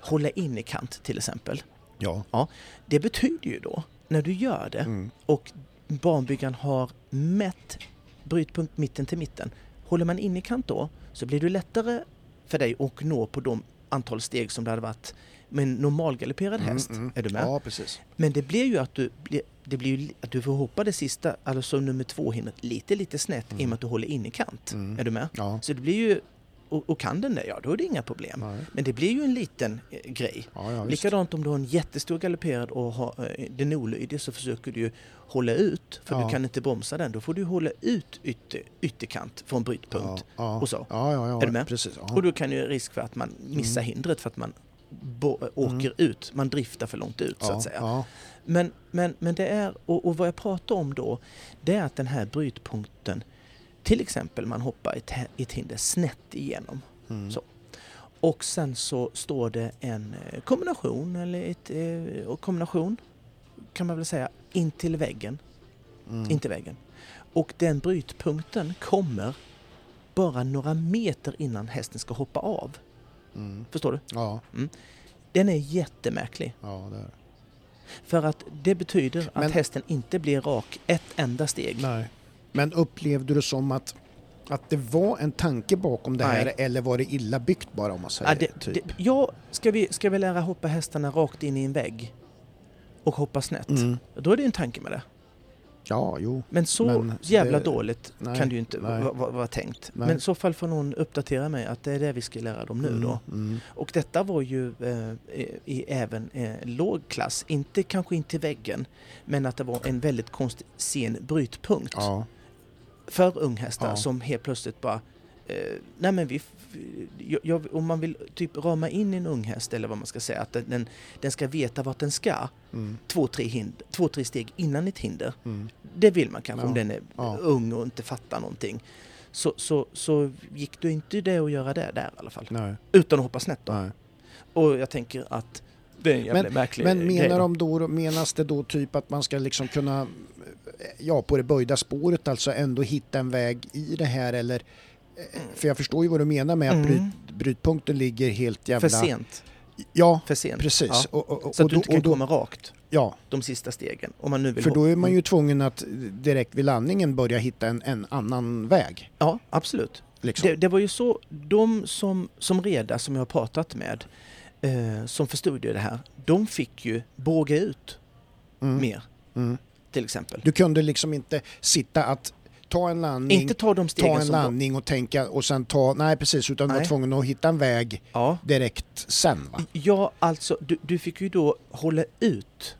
hålla innerkant till exempel. ja. Det betyder ju då, när du gör det Mm. och banbyggaren har mätt brytpunkt mitten till mitten. Håller man innerkant då så blir det lättare för dig att nå på de antal steg som det hade varit med en normalgalopperad Mm, häst. mm. Är du med? Ja, precis. Men det blir ju att du, blir, det blir ju att du får hoppa det sista, alltså nummer två hindret, lite lite snett i och Mm. med att du håller innerkant. Mm. Är du med? Ja. Så det blir ju, och, och kan den det, ja då är det inga problem. Nej. Men det blir ju en liten eh, grej. Ja, ja. Likadant om du har en jättestor galopperad och har, eh, den är olydig så försöker du ju hålla ut för Ja. du kan inte bromsa den. Då får du hålla ut ytter, ytterkant från brytpunkt. Och så. Är du med? Precis. Och då kan ju risk för att man missar Mm. hindret för att man bo, åker ut, man driftar för långt ut så att säga. Men, men, men det är, och, och vad jag pratar om då, det är att den här brytpunkten, till exempel man hoppar ett, ett hinder snett igenom Mm. Så. och sen så står det en eh, kombination, eller ett, eh, kombination kan man väl säga, in till väggen, Mm. in till väggen. Och den brytpunkten kommer bara några meter innan hästen ska hoppa av. Mm. Förstår du? Ja, Den är jättemärklig. ja, det är. För att det betyder Men- att hästen inte blir rak ett enda steg. Nej. Men upplevde du som att, att det var en tanke bakom det här Nej. eller var det illa byggt bara om man säger Ja, det, typ? det, ja, ska, vi, ska vi lära hoppa hästarna rakt in i en vägg och hoppa snett, Mm. då är det en tanke med det. Ja, jo. Men så Men jävla det- dåligt nej, kan det ju inte vara va, vara tänkt. Nej. Men i så fall får någon uppdatera mig att det är det vi ska lära dem nu Mm, då. Mm. Och detta var ju eh, i, även eh, låg klass, inte kanske in till väggen, men att det var en väldigt konstig sen brytpunkt Ja, för unghästar Ja. som helt plötsligt bara eh, nej men vi, jag, jag, om man vill typ rama in en unghäst eller vad man ska säga, att den- den, ska veta vart den ska mm. två, tre, hind, två, tre steg innan ett hinder. Mm. Det vill man kanske Ja. om den är Ja. ung och inte fattar någonting. Så, så, så gick det inte det att göra det där i alla fall. Nej, Utan att hoppa snett då. nej. Och jag tänker att det är en jävla märklig Men grej menar då. de då, menas det då typ att man ska liksom kunna, ja på det böjda spåret alltså ändå hitta en väg i det här eller? Eh, För jag förstår ju vad du menar med att Mm. bryt, brytpunkten ligger helt jävla... För sent. Ja, För sent. precis. Ja. Och, och, och, Så att du inte kan då, komma rakt ja, de sista stegen. Om man nu vill för då är man ju tvungen att direkt vid landningen börja hitta en, en annan väg. Ja, absolut. Liksom. Det, det var ju så, de som, som reda som jag har pratat med, eh, som förstod ju det här, de fick ju båga ut Mm. mer, Mm. till exempel. Du kunde liksom inte sitta att ta en landning, Inte ta de ta en var- landning och tänka och sen ta, nej precis, utan var Nej. tvungen att hitta en väg Ja, direkt sen va? ja alltså du, du fick ju då hålla ut.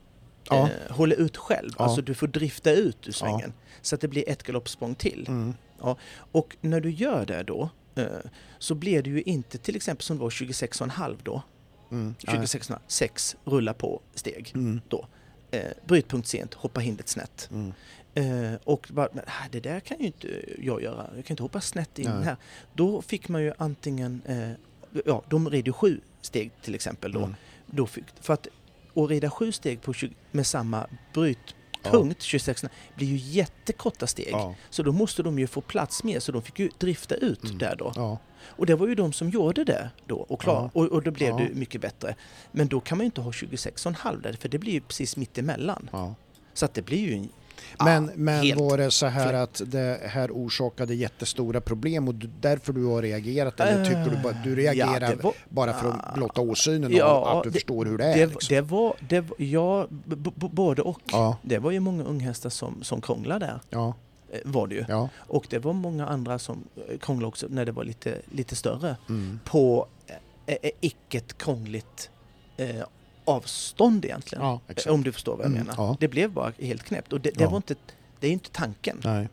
Ja. Eh, hålla ut själv, Ja. alltså du får drifta ut ur svängen. Så att det blir ett galoppsprång till. Mm. Och när du gör det då eh, så blir det ju inte till exempel som det var 26,5 då. Mm. Nej. 26,5, 6 rulla på steg. Mm. Eh, brytpunkt sent, hoppa hindret snett. Mm. Eh, och bara, men, det där kan ju inte jag göra, jag kan inte hoppa snett in Nej. här. Då fick man ju antingen, eh, ja de red ju sju steg till exempel då. Mm. då fick, för att att rida sju steg på 20, med samma brytpunkt, 26 blir ju jättekorta steg. Ja. Så då måste de ju få plats med, så de fick ju drifta ut Mm. där då. Ja. Och det var ju de som gjorde det då och, klar, Ja. och, och då blev Ja. det mycket bättre. Men då kan man ju inte ha 26,5 där, för det blir ju precis mitt emellan. Ja. Så att det blir ju en... Men, ja, men helt var det så här att det här orsakade jättestora problem och därför du har reagerat eller tycker du bara du reagerar Ja, var- bara för att blotta åsynen Ja, av att du det- förstår hur det är? Det, liksom? det var, det ja, både och. Ja, Det var ju många unghästar som, som krånglade där, ja, eh, var det ju. ja. Och det var många andra som eh, krånglade också när det var lite, lite större. Mm. På eh, eh, icke krångligt eh, avstånd egentligen. ja. Om du förstår vad jag Mm, menar. ja. Det blev bara helt knäppt. Och det, det Ja. var inte, det är inte tanken. Nej.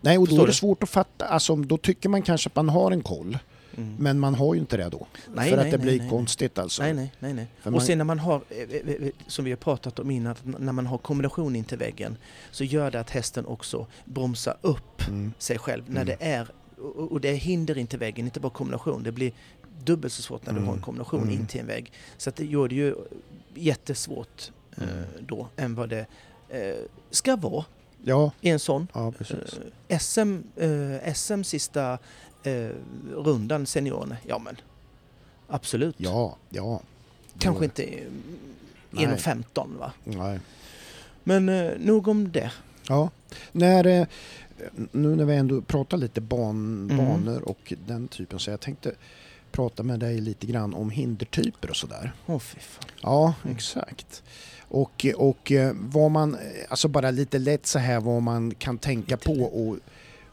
Nej, och då Förstår är det du? svårt att fatta. Alltså, då tycker man kanske att man har en koll, Mm. men man har ju inte det då. Nej, för nej, att det nej, blir nej, konstigt alltså. Nej, nej, nej. nej. För Och man- sen när man har, eh, eh, eh, som vi har pratat om innan, när man har kombination in till väggen så gör det att hästen också bromsar upp Mm. sig själv när Mm. det är, och och det är hinder in till väggen, inte bara kombination. Det blir dubbelt så svårt när du Mm. har en kombination Mm. in till en väg. Så att det gör det ju jättesvårt eh, Mm. då än vad det eh, ska vara Ja, i en sån. ja SM, eh, SM sista rundan seniorerna, ja men absolut. Ja, ja. Kanske inte eh, Nej. 1,15 va. Nej. Men eh, nog om det. Ja, när, eh, nu när vi ändå pratar lite ban, Mm. banor och den typen så jag tänkte prata med dig lite grann om hindertyper och sådär. Åh fy fan. Ja, Mm. exakt. Och, och eh, vad man, alltså bara lite lätt så här vad man kan tänka Lite på och,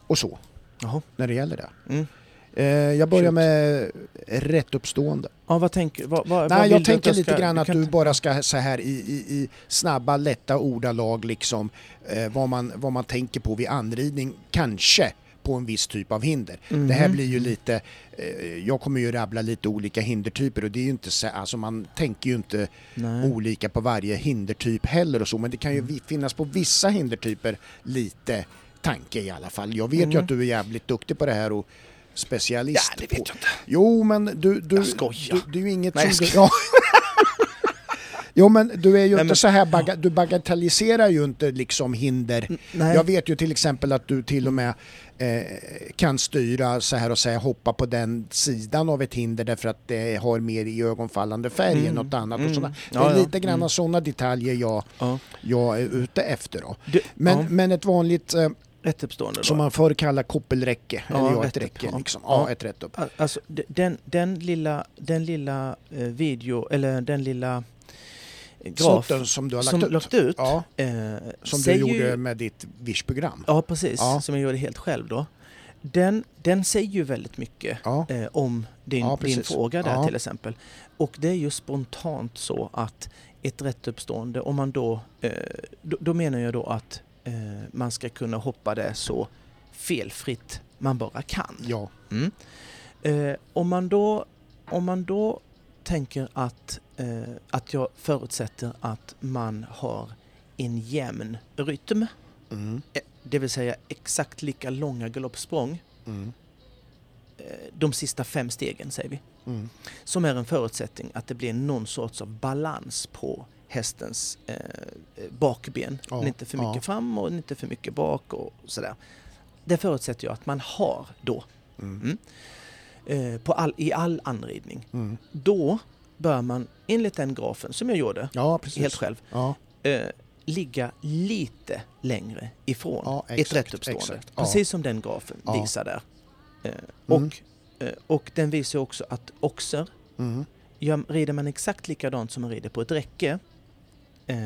och så Jaha. när det gäller det. Mm. Eh, jag börjar med rätt uppstående. Ja, vad tänker vad, vad, vad Nej, vill jag tänker att lite ska- grann att kan du bara ska så här i, i, i snabba, lätta ordalag liksom eh, vad, man, vad man tänker på vid anridning, kanske på en viss typ av hinder. Det här Mhm. blir ju lite, eh, jag kommer ju rabbla lite olika hindertyper och det är ju inte så, alltså man tänker ju inte Nej. olika på varje hindertyp heller och så, men det kan ju Mm. finnas på vissa hindertyper lite tanke i alla fall. Jag vet ju Mm. att du är jävligt duktig på det här och Ja, specialist det på... vet jag inte. Jo, men du... du Jag skojar. Du, det är ju inget Nej, som jag. [laughs] Ja. Jo men du är ju Nej, inte men- så här, baga, du bagatelliserar ju inte liksom hinder. Nej. Jag vet ju till exempel att du till och med kan styra så här och säga hoppa på den sidan av ett hinder därför att det har mer i ögonfallande färg än Mm. något annat. Och Mm. sådana. Det Ja, är ja. lite grann Mm. sådana detaljer jag, Ja. jag är ute efter. Då. Du, Men, ja, men ett vanligt, eh, rätt uppstående då. som man förr kallar koppelräcke, Ja, eller ja, ett rätt upp, räcke ja. liksom. Ja, Ja. ett rätt upp. Al- Alltså den, den lilla, den lilla eh, video, eller den lilla eh, graf Snotten som du har lagt som ut. lagt ut. Ja, Eh, som du gjorde ju, med ditt Wish-program. Ja, precis. Ja. Som jag gjorde helt själv då. Den, den säger ju väldigt mycket Ja, eh, om din, din fråga där till exempel. Och det är ju spontant så att ett rättuppstående, om man då, eh, då, då menar jag då att eh, man ska kunna hoppa det så felfritt man bara kan. ja. Mm. Eh, om, man då, om man då tänker att, eh, att jag förutsätter att man har en jämn rytm, Mm, eh, det vill säga exakt lika långa galoppsprång, mm, eh, de sista fem stegen säger vi, mm. som är en förutsättning att det blir någon sorts av balans på hästens eh, bakben. Ja, inte för ja. mycket fram och inte för mycket bak och sådär. Det förutsätter jag att man har då Mm. Eh, på all, i all anridning. Mm. Då bör man enligt den grafen som jag gjorde Ja, helt själv Ja, eh, ligga lite längre ifrån Ja, ett exakt, rättuppstående. exakt. Precis som den grafen visar där. Eh, Mm. och, eh, och den visar också att oxer, mm. gör, rider man exakt likadant som man rider på ett räcke, eh,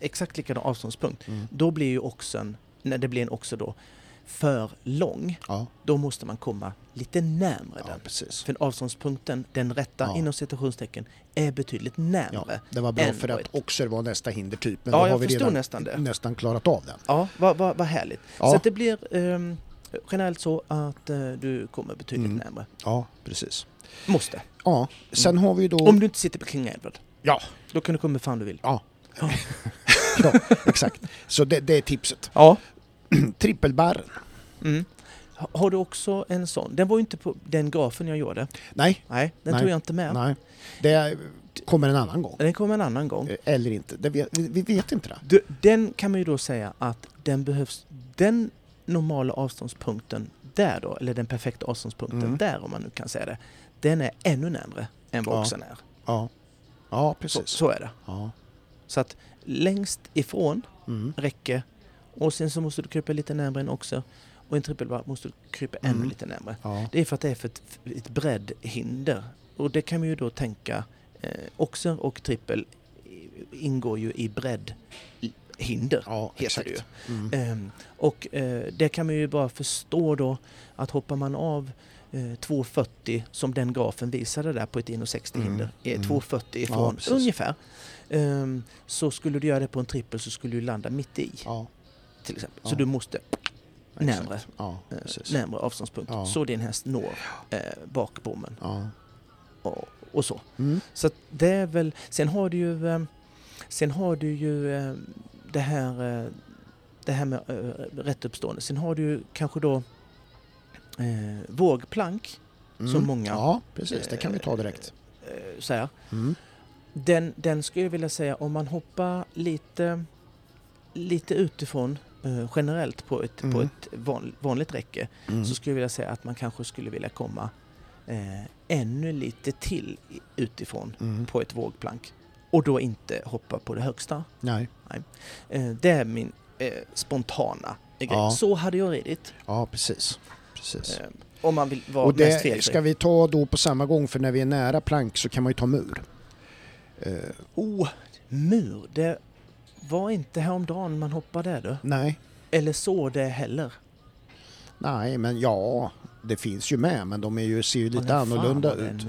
exakt likadan avståndspunkt, Mm. då blir ju oxen, när det blir en oxer då, för lång, Ja, då måste man komma lite närmre ja den. precis. För avståndspunkten, den rätta Ja. inom citationstecken, är betydligt Ja, närmre. det var bra för att ett- Oxer var nästa hindertyp. Men Ja, då har vi redan nästan nästan klarat av den. Ja, vad, vad, vad härligt. Ja. Så det blir ehm, generellt så att eh, du kommer betydligt Mm. närmre. Ja, precis. Måste. Ja, sen har vi då... Om du inte sitter på King Edward. Ja. Då kan du komma fan du vill. Ja. Ja. [laughs] ja, exakt. Så det, det är tipset. Ja. [clears throat] Trippelbarren. Mm. Ha- Har du också en sån? Den var ju inte på den grafen jag gjorde. Nej, Nej, den Nej. tog jag inte med. nej. Det kommer en annan gång. Den kommer en annan gång. Eh, Eller inte. Det vet, vi, vet inte det. Du, Den kan man ju då säga att den behövs, den normala avståndspunkten där då, eller den perfekta avståndspunkten Mm. där om man nu kan säga det, den är ännu närmre än vad Ja. oxen är. Ja, ja Så, precis. så är det. Ja. Så att längst ifrån Mm. räcke och sen så måste du krypa lite närmare en oxe och en trippelbar måste du krypa ännu Mm. lite närmare. Ja. Det är för att det är för ett, ett breddhinder. Och det kan man ju då tänka, eh, oxer och trippel ingår ju i breddhinder. ja, heter exakt. det ju. Mm. Ehm, och eh, det kan man ju bara förstå då att hoppar man av eh, 2,40 som den grafen visade där på ett 1,60 Mm, hinder, mm. 2,40 ifrån precis. ungefär. Ehm, så skulle du göra det på en trippel så skulle du landa mitt i Ja, till exempel. Så du måste. Närmre. Ja, eh, närmare avståndspunkt Ja. så din häst når eh, bakbommen Ja. och, och så. Mm. Så det är väl, sen har du ju, eh, sen har du ju eh, det här, eh, det här med rätt uppstående. Sen har du ju kanske då vågplank, Mm. som många, Ja, precis. Det kan vi ta direkt. så här. Mm. Den, den skulle jag vilja säga om man hoppar lite, lite utifrån generellt på ett, på Mm. ett van, vanligt räcke Mm. så skulle jag vilja säga att man kanske skulle vilja komma eh, ännu lite till utifrån Mm. på ett vågplank och då inte hoppa på det högsta. Nej. Eh, det är min eh, spontana grej. Ja. Så hade jag ridit. Ja, precis. precis. Eh, om man vill vara Och mest det felfri. ska vi ta då på samma gång för när vi är nära plank så kan man ju ta mur. Eh, Oh, mur. Det var inte häromdagen man hoppade där du. nej, Eller så det heller. nej men ja, det finns ju med men de är ju, ser ju lite men annorlunda ut.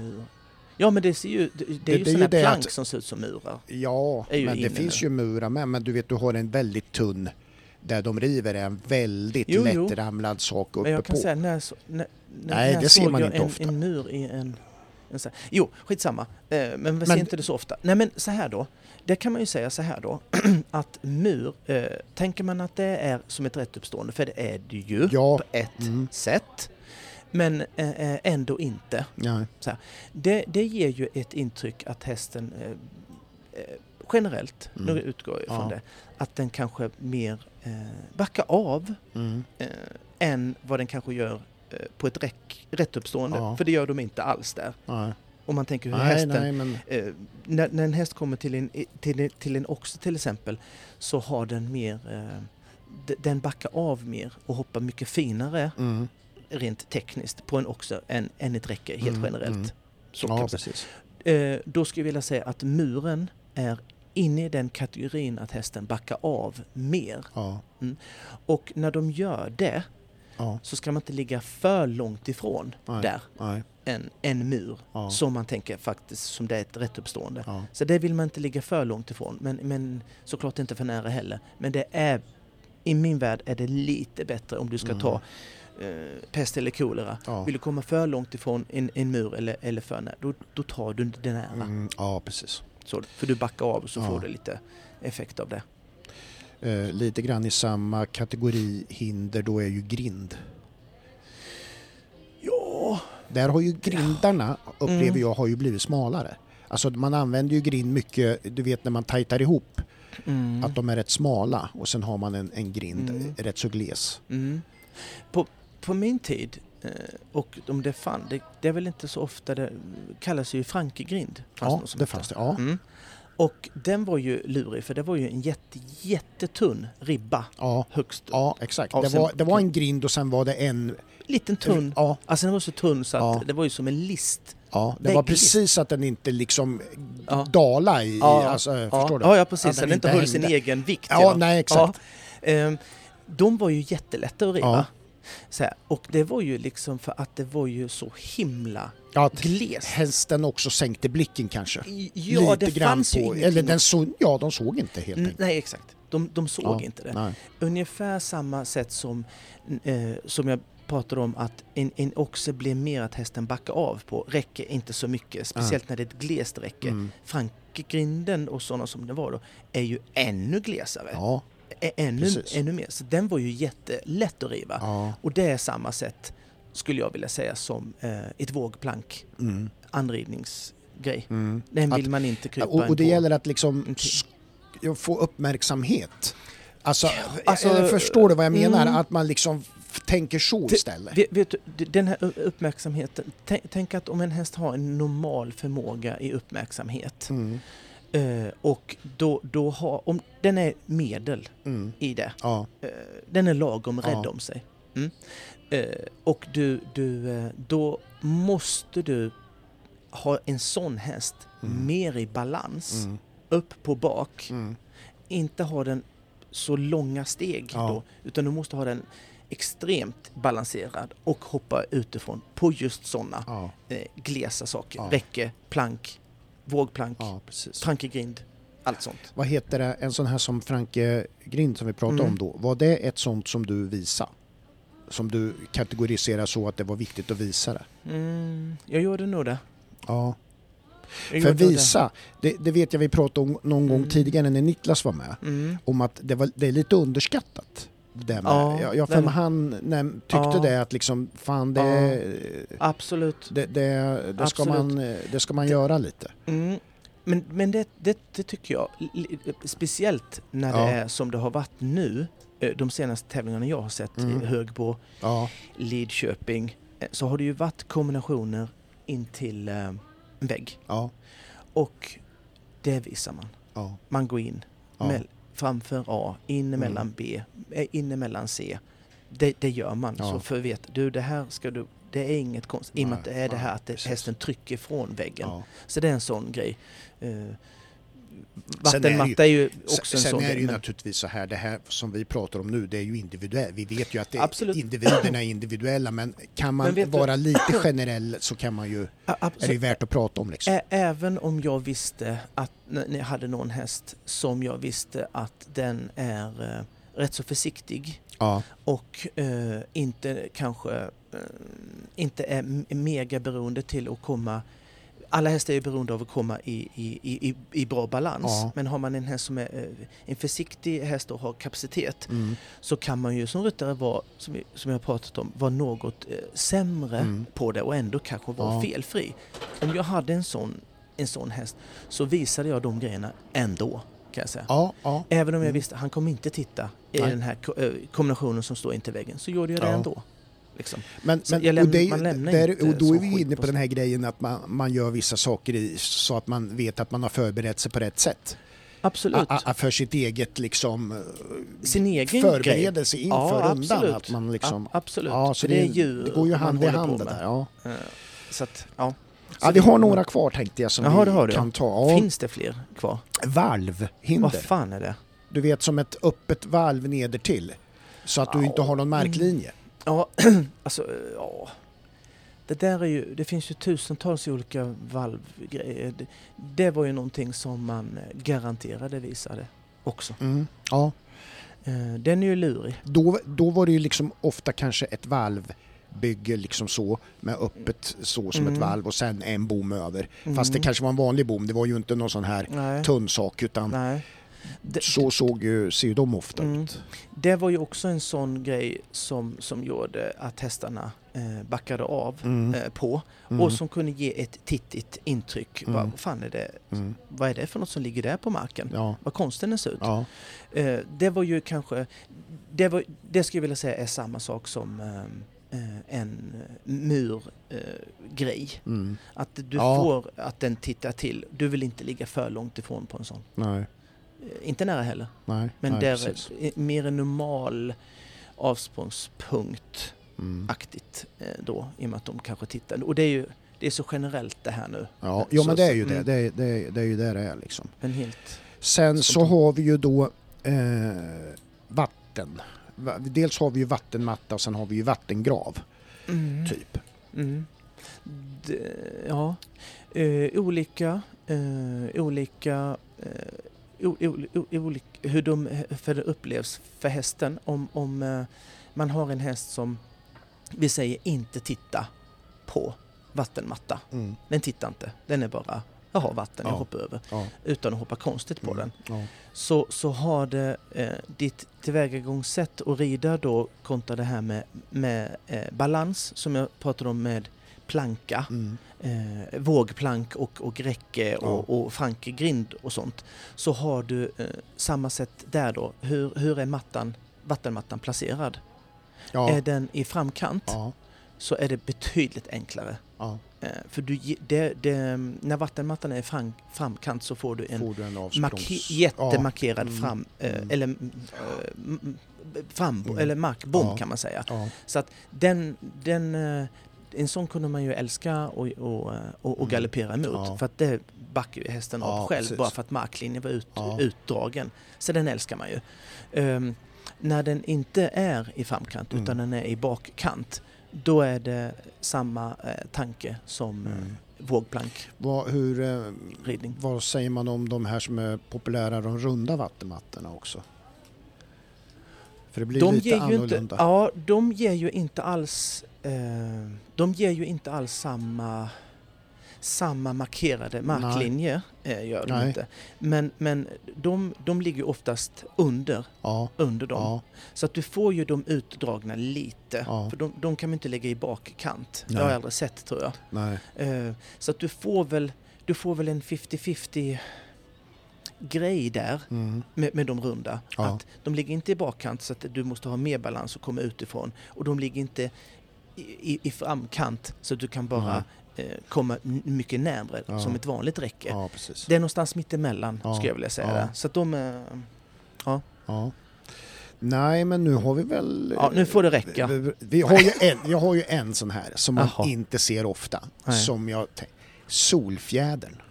Ja men det ser ju, det, det är Det- ju är sådana ju plank att- som ser ut som murar. Ja, men det finns nu. ju murar med men du vet du har en väldigt tunn där de river är en väldigt Jo, lättramlad sak uppe Men jag kan på. säga när, när, Nej, när det ser man inte en, ofta. en mur i en... en så här, jo, skitsamma. Eh, men vi ser Men- inte det så ofta. Nej men så här då. Det kan man ju säga så här då. [clears throat] att mur, eh, tänker man att det är som ett rättuppstående, för det är det ju Ja, på ett mm, sätt. Men eh, eh, ändå inte. ja, Det, det ger ju ett intryck att hästen eh, eh, generellt, Mm. nu utgår jag ifrån Ja. det, att den kanske mer eh, backar av mm, eh, än vad den kanske gör eh, på ett räck, rättuppstående. Ja. För det gör de inte alls där. nej, Om man tänker hur nej, hästen... nej, men Eh, när, när en häst kommer till en, till, till en oxe till exempel så har den mer... Eh, den backar av mer och hoppar mycket finare mm, rent tekniskt på en oxe än, än ett räcke helt Mm, generellt. mm. Så ja, precis. Eh, då skulle jag vilja säga att muren är inne i den kategorin att hästen backar av mer. Ja, Och när de gör det ja, så ska man inte ligga för långt ifrån Nej. där nej, en, en mur ja, som man tänker faktiskt som det är ett rättuppstående. ja, Så det vill man inte ligga för långt ifrån men, men såklart inte för nära heller. Men det är i min värld är det lite bättre om du ska Mm. ta eh, pest eller kolera. ja. Vill du komma för långt ifrån en, en mur eller, eller för nära, då, då tar du det nära. Mm, ja, precis. Så, för du backar av och så får du lite effekt av det. Eh, lite grann i samma kategori hinder då är ju grind. Ja, Där har ju grindarna, upplever Mm. jag, har ju blivit smalare. Alltså man använder ju grind mycket, du vet när man tajtar ihop, mm. att de är rätt smala och sen har man en, en grind Mm. rätt så gles. Mm. På, på min tid, eh, och om det fann, det, det är väl inte så ofta, det kallas ju Frankegrind. fanns Ja, det fanns det. Ja, Mm. Och den var ju lurig för det var ju en jätte, jättetunn ribba ja, högst ja exakt. Det var, det var en grind och sen var det en... Liten tunn. Ja, Alltså den var så tunn så att Ja. det var ju som en list. ja, det var precis så att den inte liksom Ja. dala i, Ja, alltså, Ja, förstår du? ja, ja precis. Att den den inte höll sin hängde. egen vikt. Ja, nej exakt. Ehm, de var ju jättelätta att riva. Så här, och det var ju liksom för att det var ju så himla Ja, att glest. hästen också sänkte blicken kanske. Ja, Lite det grann fanns ju på, ingenting. eller den så, ja, de såg inte helt Mm, enkelt. Nej, exakt. De, de såg Ja, inte det. Nej. Ungefär samma sätt som, eh, som jag pratade om att en, en oxe blir mer att hästen backar av på. Räcker inte så mycket, speciellt när det är ett glest räcke. Mm. Frankegrinden och sådana som det var då är ju ännu glesare. Ja, ännu, precis. ännu mer. Så den var ju jättelätt att riva. ja. Och det är samma sätt, skulle jag vilja säga, som eh, ett vågplank, Mm. anridningsgrej. Mm. Den Att- vill man inte krypa Och, och det gäller att liksom få uppmärksamhet. Alltså, alltså, eller förstår du vad jag menar? mm. Att man liksom tänker så istället. Vet, vet du, den här uppmärksamheten. Tänk, tänk att om en häst har en normal förmåga i uppmärksamhet Mm. Eh, och då, då har, om den är medel Mm. i det, Ja, eh, den är lagom rädd Ja. om sig. Mm. Eh, och du, du, då måste du ha en sån häst Mm. mer i balans, mm. upp på bak. Mm. Inte ha den så långa steg Ja. då, utan du måste ha den extremt balanserad och hoppa utifrån på just sådana Ja, glesa saker. Ja. Räcke, plank, vågplank, ja, precis. frankegrind, allt sånt. Vad heter det, en sån här som Franke Grind som vi pratade Mm. om då, var det ett sånt som du visade? Som du kategoriserar så att det var viktigt att visa det? Mm, jag gjorde nog det. Ja, Jag för visa, det, det vet jag vi pratade om någon gång Mm. tidigare när Niklas var med, det. Mm. om att det, var, det är lite underskattat. Det med, Ja, jag, jag för han när, tyckte Ja. det att liksom, fan det, Absolut. det, det, det, ska, Absolut. man, det ska man Det- göra lite. Mm. Men, men det, det, det tycker jag, speciellt när Ja. det är som det har varit nu, eh, de senaste tävlingarna jag har sett Mm. i Högbo, Ja, Lidköping, eh, så har det ju varit kombinationer in till eh, en vägg. ja, Och det visar man. ja. Man går in Ja. Framför A, in emellan Mm. B, eh, in emellan C. Det, det gör man. Ja. Så för vet du, det här ska du... Det är inget konstigt. I och med att det är det nej, här att det, hästen trycker från väggen. ja. Så det är en sån grej. Uh, Sen är det ju- vattenmatta är ju också Sen, en sen sån är det ju men- naturligtvis så här, det här som vi pratar om nu, det är ju individuellt. Vi vet ju att det är Absolut. individerna är individuella, men kan man Men vet du- vara lite generell så kan man ju, A- är det ju absolut. värt att prata om liksom. Även om jag visste att när jag hade någon häst som jag visste att den är eh, rätt så försiktig Ja, och eh, inte kanske eh, inte är mega beroende till att komma alla hästar är beroende av att komma i, i, i, i bra balans. Ja. Men har man en häst som är eh, en försiktig häst och har kapacitet mm, så kan man ju som ryttare vara, som, vi, som jag har pratat om, vara något eh, sämre Mm. på det och ändå kanske vara Ja. felfri. Om jag hade en sån, en sån häst så visade jag de grejerna ändå, kan jag säga. ja, ja. Även om jag Mm. visste att han kommer inte titta i Nej. den här eh, kombinationen som står intill väggen, så gjorde jag det ändå. Liksom. Men, Så men läm- och, det, där, och då är vi inne på på den här grejen att man, man gör vissa saker i, så att man vet att man har förberett sig på rätt sätt. Absolut. A, a, för sitt eget liksom eh, Sin egen grej. förberedelse inför Ja, rundan. absolut. Att man liksom, A- absolut. ja, så det, är djur det går ju hand i hand det där. Ja. Eh, Så att, ja. Ja, vi har några kvar tänkte jag som Jaha, vi har du, kan ta. Ja, Finns det fler kvar? valvhinder. Vad fan är det? Du vet som ett öppet valv neder till Så att du inte har någon marklinje. Ja, [clears throat] alltså, ja. Det där är ju, det finns ju tusentals olika valvgrejer. Det, det var ju någonting som man garanterade visade också. Mm. Ja. Eh, Den är ju lurig. Då, då var det ju liksom ofta kanske ett valvbygge liksom så med öppet så som Mm. ett valv och sen en bom över. Fast det Mm. kanske var en vanlig bom, det var ju inte någon sån här Nej. tunn sak utan Nej. Det, så såg ju, ser ju de ofta Mm. ut. det var ju också en sån grej som, som gjorde att hästarna eh, backade av Mm. eh, på Mm. och som kunde ge ett tittigt intryck. Mm. Vad, vad fan är det? Mm. Vad är det för något som ligger där på marken? Ja. Vad konstigt den ser ut. Ja. Eh, det var ju kanske, det, var, det skulle jag vilja säga är samma sak som eh, eh, en murgrej. Eh, grej. Mm. att du Ja. får att den tittar till. Du vill inte ligga för långt ifrån på en sån. Nej. Inte nära heller. Nej. Men Nej, där precis. är mer en normal avsprångspunkt Mm. aktigt eh, då i och med att de kanske tittar. Och det är ju det är så generellt det här nu. Ja, jo, Så- men det är ju så- det. mm. Det, är, det, är, det är ju det det är liksom. Men helt... Sen så de- har vi ju då eh, vatten. va- dels har vi ju vattenmatta och sen har vi ju vattengrav, Mm. typ. Mm. D- ja, eh, olika, eh, olika, eh, o, o, o, olika, hur de för det upplevs för hästen. Om, om eh, man har en häst som vi säger inte titta på vattenmatta. Mm. Den tittar inte, den är bara, jag har vatten, jag Ja. hoppar över. Ja. Utan att hoppa konstigt på Mm. den. Ja. Så, så har det eh, ditt tillvägagångssätt att rida då kontra det här med, med eh, balans som jag pratade om med planka, Mm. Eh, vågplank och, och räcke Ja. och, och frankegrind och sånt. Så har du eh, samma sätt där då. Hur, hur är mattan, vattenmattan placerad? Ja. Är den i framkant Ja. så är det betydligt enklare. Eh, för du, det, det, när vattenmattan är i fram, framkant så får du en Får du en marke- jättemarkerad Mm. fram, eh, Mm. eller mm, eh, m- fram, Mm. eller markbom kan man säga. Så att den, den, eh, en sån kunde man ju älska och, och, och, och Mm. galoppera emot. Ja. För att det backar ju hästen Ja, av själv precis. bara för att marklinjen var ut, Ja. utdragen. Så den älskar man ju. Ehm, när den inte är i framkant Mm. utan den är i bakkant då är det samma eh, tanke som Mm. eh, vågplankridning. Vad, hur, eh, vad säger man om de här som är populära, de runda vattenmattorna också? För det blir de lite annorlunda. inte, ja, de ger ju inte alls eh, de ger ju inte alls samma samma markerade marklinjer. Eh, gör de Nej. inte. Men, men de, de ligger oftast under, Ja, under dem. ja, Så att du får ju dem utdragna lite. Ja. För de, de kan man inte lägga i bakkant. Det Nej. har jag aldrig sett tror jag. nej. Eh, så att du får väl, du får väl en 50-50 grej där Mm. med, med de runda. Att de ligger inte i bakkant så att du måste ha mer balans och komma utifrån. Och de ligger inte i, i, framkant så att du kan bara eh, komma mycket närmre Ja. som ett vanligt räcke. Ja. Det är någonstans mittemellan Ja. skulle jag vilja säga. Ja. Så att de... eh, Ja. Nej, men nu har vi väl... Ja, nu får det räcka. Vi, vi har ju en, jag har ju en sån här som man Jaha. inte ser ofta. Nej. Som jag Solfjädern.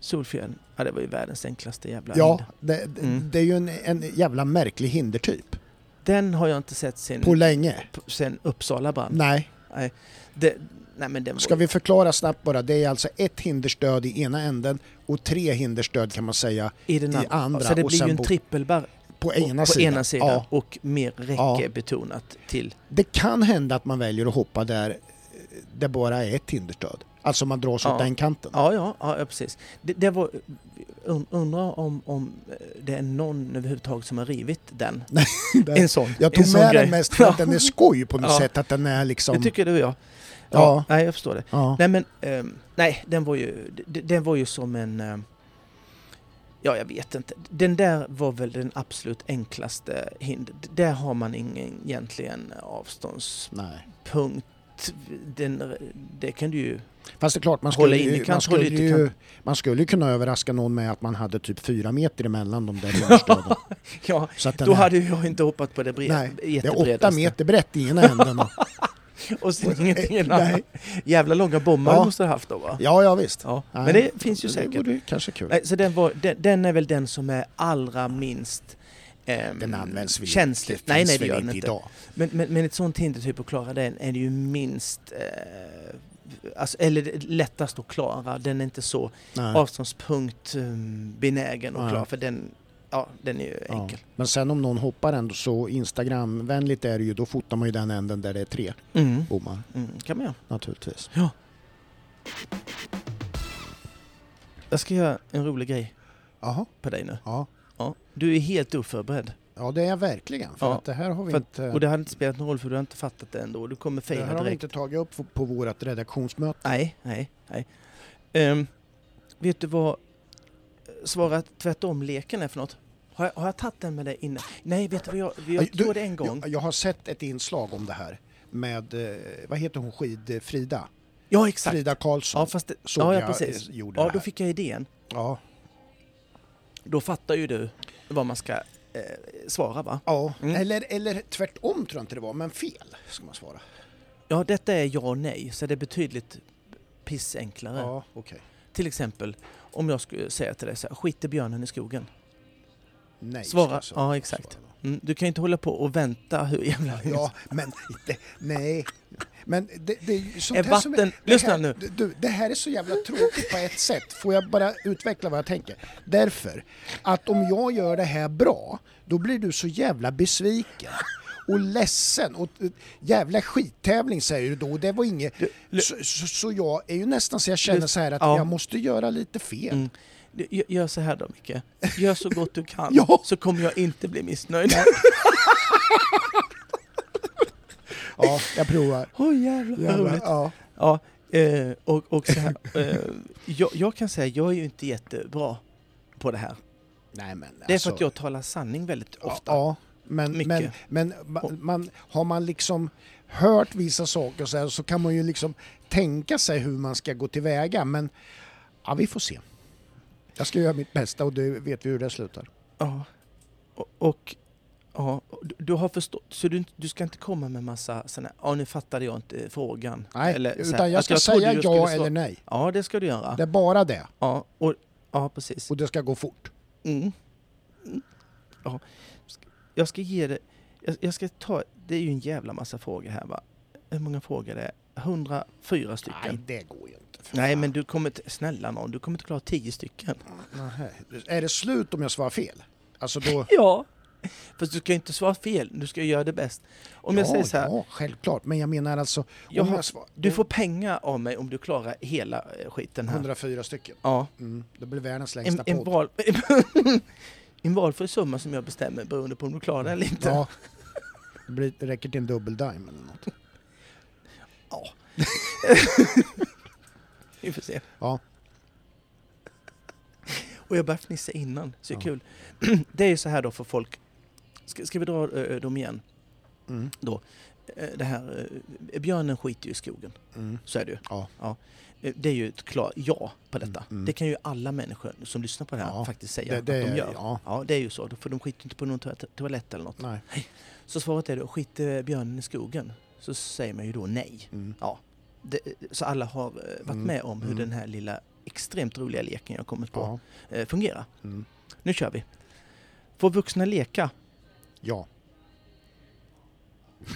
Solfjädern, ja det var ju världens enklaste jävla Ja, det, det, Mm. det är ju en, en jävla märklig hindertyp. Den har jag inte sett sen, På länge. sen Uppsala brann. Nej. Det, nej men den Ska vi förklara snabbt bara. Det är alltså ett hinderstöd i ena änden och tre hinderstöd kan man säga i den i andra. andra Så det blir ju en trippelbar på ena på sidan. ena sidan Ja, och mer räcke Ja. betonat till. det kan hända att man väljer att hoppa där det bara är ett hinderstöd. Alltså man drar sig åt Ja. den kanten. Ja, ja, ja, ja precis. Det, det var, undrar om, om det är någon överhuvudtaget som har rivit den. [laughs] En sån, Jag en tog sån med grej. den mest för att den är skoj på något Ja. sätt. Att den är liksom... Det tycker du ja. Ja, Ja. nej jag förstår det. ja. Nej men, ehm, nej den var ju, den var ju som en, ehm, ja jag vet inte. Den där var väl den absolut enklaste hinder. Där har man ingen egentligen avståndspunkt. Nej. Den, det kan du ju, Fast det är klart, man skulle, in ju, man, skulle ju, man skulle kunna överraska någon med att man hade typ fyra meter emellan de där [laughs] hinderstöden. ja Så då är, hade jag inte hoppat på det bre- Nej, det är åtta meter brett i ena änden. [laughs] och- sen ingenting den [laughs] Nej. Jävla långa bommar Ja. måste ha haft då va? Ja, ja visst. Ja. Nej, Men det finns ju Det säkert. vore kanske kul. Nej, så den, var, den, den är väl den som är allra minst ehm, Den används väl känslig. inte, Nej, nej det gör den inte. idag. Men, men, men ett sånt hinder typ att klara den är det ju minst eh, alltså, eller lättast att klara. Den är inte så Nej. avståndspunkt um, benägen att klara för den, ja, den är ju Ja. enkel. Men sen om någon hoppar ändå så Instagramvänligt är det ju, då fotar man ju den änden där det är tre Mm. bommar Mm, kan man göra. naturligtvis. Jag ska göra en rolig grej Jaha, på dig nu. ja. Ja. Du är helt oförberedd. Ja det är jag verkligen. För Ja, att det här har vi att, inte... och det hade inte spelat någon roll för du har inte fattat det ändå. Du kommer det fejla här har vi direkt. inte tagit upp på vårt redaktionsmöte. Nej, nej, nej. Ehm, vet du vad svara tvärtom-leken är för något? Har jag, har jag tagit den med dig innan? Nej, vet du vad jag, jag du, det en gång. Jag, jag har sett ett inslag om det här med, eh, vad heter hon, skid Frida? Ja, exakt. Frida Karlsson Ja, fast det, såg ja, ja, jag precis. eh, gjorde Ja, det då fick jag idén. Ja. Då fattar ju du vad man ska eh, svara, va? Ja, Mm. eller, eller tvärtom tror jag inte det var, men fel ska man svara. Ja, detta är ja och nej, så det är betydligt pissenklare. Ja, okej. Till exempel, om jag skulle säga till dig så här, skiter björnen i skogen? Nej. Svara. Ja, exakt. Svara. Mm, du kan ju inte hålla på och vänta hur jävla Ja, men det, nej. Men det, det är sånt Är vatten- det lyssna här, nu. Du, det här är så jävla tråkigt på ett sätt. Får jag bara utveckla vad jag tänker? Därför att om jag gör det här bra, då blir du så jävla besviken och ledsen och jävla skittävling säger du då och det var inget. Så, så, så jag är ju nästan så jag känner så här att Ja. jag måste göra lite fel. Mm. Gör så här då Micke. Gör så gott du kan [laughs] Ja. så kommer jag inte bli missnöjd. [laughs] Ja, jag provar. Åh jävlar vad Jävlar, roligt. ja. Ja, eh, och, och så här, eh, jag, jag kan säga jag är ju inte jättebra på det här. Nej, men Det är alltså- för att jag talar sanning väldigt ofta. Ja, men, Mycket. men, men ma- man, har man liksom hört vissa saker så, här, så kan man ju liksom tänka sig hur man ska gå tillväga. Men ja, vi får se. Jag ska göra mitt bästa och det vet vi hur det slutar. Ja. Och, och ja, du, du har förstått, så du, du ska inte komma med massa sådana ja nu fattade jag inte frågan. Nej, Eller här, utan jag ska trodde säga skulle ja eller nej. Ja, det ska du göra. Det är bara det. Ja, och, ja precis. Och det ska gå fort. Mm. Mm. Ja. Jag ska ge det, jag, jag ska ta, det är ju en jävla massa frågor här va. Hur många frågor det är? 104 stycken. Nej, Nej, det går ju inte. fan. men du kommer inte, snälla någon, du kommer inte klara 10 stycken. Nähä. Är det slut om jag svarar fel? Alltså då... [laughs] Ja! [laughs] Fast du ska ju inte svara fel, du ska göra det bäst. Om jag ja, säger så här, ja, självklart. Men jag menar alltså... Jag har- jag svar, du får pengar av mig om du klarar hela eh, skiten här. 104 stycken. Ja. Mm, det blir världens En, längsta en, podd. val, [laughs] en valfri summa som jag bestämmer beroende på om du klarar det eller inte. Ja. Det, blir, det räcker till en dubbeldime eller något. [laughs] Vi får se. Ja. Och jag började fnissa innan, så det är Ja. kul. [clears throat] Det är ju så här då för folk. Ska, ska vi dra ö, dem igen? Mm. Eh, Det här, eh, björnen skiter ju i skogen. Mm. Så är det ju. Ja. Eh, Det är ju ett klart ja på detta. Mm. Det kan ju alla människor som lyssnar på det här Ja. faktiskt säga Det, det, att de gör. Ja, Ja, det är ju så. För de skiter inte på någon toalett, eller något. nej. Så svaret är då, skiter björnen i skogen? Så säger man ju då nej. Mm. Det, så alla har eh, varit Mm, med om hur mm. den här lilla extremt roliga leken jag kommit på Ja. eh, fungerar. Mm. Nu kör vi. Får vuxna leka? Ja. [laughs]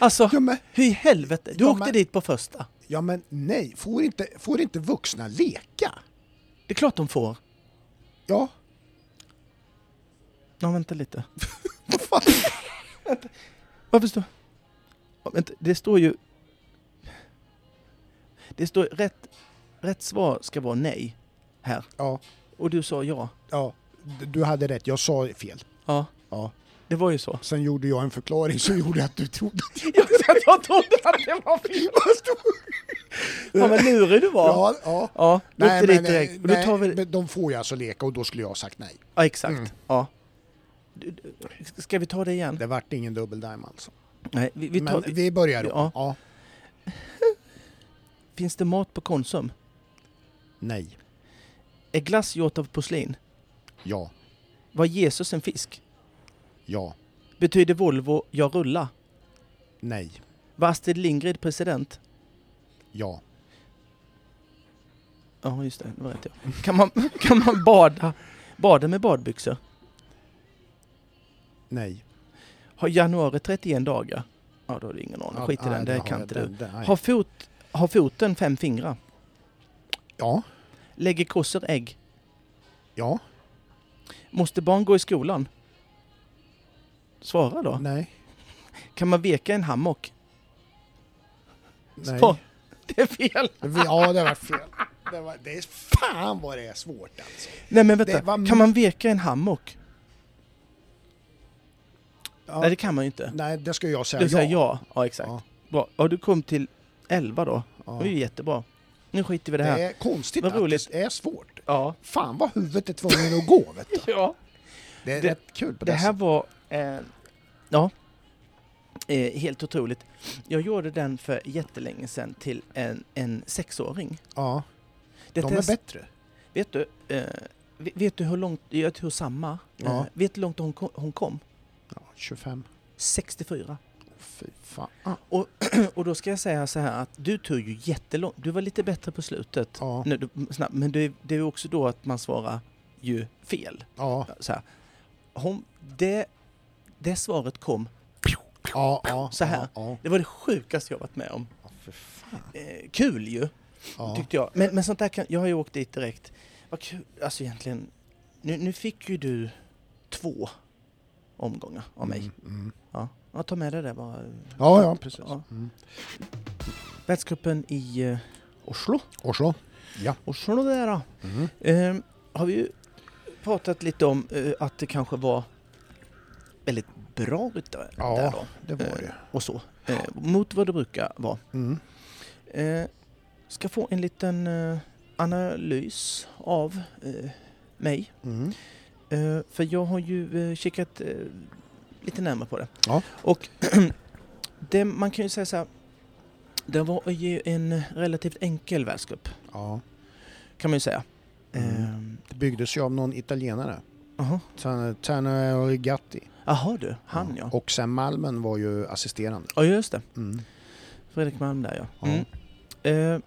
Alltså, Ja men, hur i helvete? Du Ja, åkte men- dit på första. ja men nej, får inte, får inte vuxna leka? Det är klart de får. Ja, Ja, vänta lite. [laughs] vad fan? [laughs] Varför står... Vänta, det står ju... Det står rätt... Rätt svar ska vara nej här. Ja, Och du sa ja. ja, du hade rätt. Jag sa fel. Ja, Ja. det var ju så. Sen gjorde jag en förklaring som gjorde att du trodde jag trodde att det var fel. [laughs] Ja, vad lurig du var. Ja, ja. Ja, åkte dit direkt. Nej, tar vi... men de får ju alltså leka och då skulle jag ha sagt nej. Ja, exakt. Mm. Ja. Ska vi ta det igen? Det vart ingen dubbeldime alltså. Nej, vi, vi tar... Men vi börjar då. Ja. Ja. Finns det mat på Konsum? Nej. Är glass gjort av porslin? Ja. Var Jesus en fisk? Ja. Betyder Volvo jag rulla? Nej. Var Astrid Lindgren president? Ja. Ja, just det. Det var rätt ja. Kan man, [laughs] kan man bada, bada med badbyxor? Nej. Har januari 31 dagar? Ja, då har du ingen aning. Skit i den, det kan inte du. Har, fot, har foten fem fingrar? Ja. Lägger kossor ägg? Ja. Måste barn gå i skolan? Svara då. Nej. Kan man veka en hammock? Nej. Svar. Det är fel. Ja, det var fel. Det, var, det är fan vad det är svårt alltså. Nej men vänta, Det var- kan man veka en hammock? Ja. Nej det kan man ju inte. Nej, det ska jag säga Du säger ja. Ja exakt. Ja. Bra. Ja, du kom till 11 då. Ja. Det var ju jättebra. Nu skiter vi i det Det här. är konstigt Vad att roligt. det är svårt. Ja. Fan vad huvudet är tvungen att gå vet du. [laughs] ja. Det är Det- rätt kul på Det det, här sättet. var... Eh, ja. Eh, helt otroligt. Jag gjorde den för jättelänge sedan till en, en sexåring. Ja, de är bättre. Vet du, eh, vet- du hur långt, jag tror samma, Ja. eh, vet du hur långt hon kom, hon kom? Ja, 25. 64. Fy fan. Ah, [clears throat] Och då ska jag säga så här att du tog ju jättelångt, du var lite bättre på slutet. Ja. Nu, du, snabbt, men det, det är ju också då att man svarar ju fel. Ja, Så här. Hon, det, det svaret kom, ja, ja. [clears throat] Så här. Ja, det var det sjukaste jag varit med om. Eh, kul ju, tyckte jag. Men, men sånt där kan, jag har ju åkt dit direkt. Vad kul, alltså egentligen, nu, nu fick ju du två omgångar av mig. Mm, mm. Ja. Ja, ta med det där bara. Ja, ja, precis. Ja. Mm. Världscupen i eh, Oslo. Oslo. Ja. Oslo där då. Mm. Eh, har vi ju pratat lite om eh, att det kanske var väldigt bra ryttare Ja, där då. Det var Eh, det. och så. Eh, mot vad det brukar vara. Mm. Eh, ska få en liten eh, analys av eh, mig. Mm. Eh, för jag har ju eh, kikat eh, lite närmare på det. Ja. Och [clears throat] det, man kan ju säga så här. Det var ju en relativt enkel världscup Ja. kan man ju säga. Mm. Ehm, Det byggdes ju av någon italienare. Jaha, Tana- Tana Rigatti. Jaha du, han ja. Och sen Malmen var ju assisterande. Ja just det, Mm. Fredrik Malm där ja. Ja. Mm. Eh,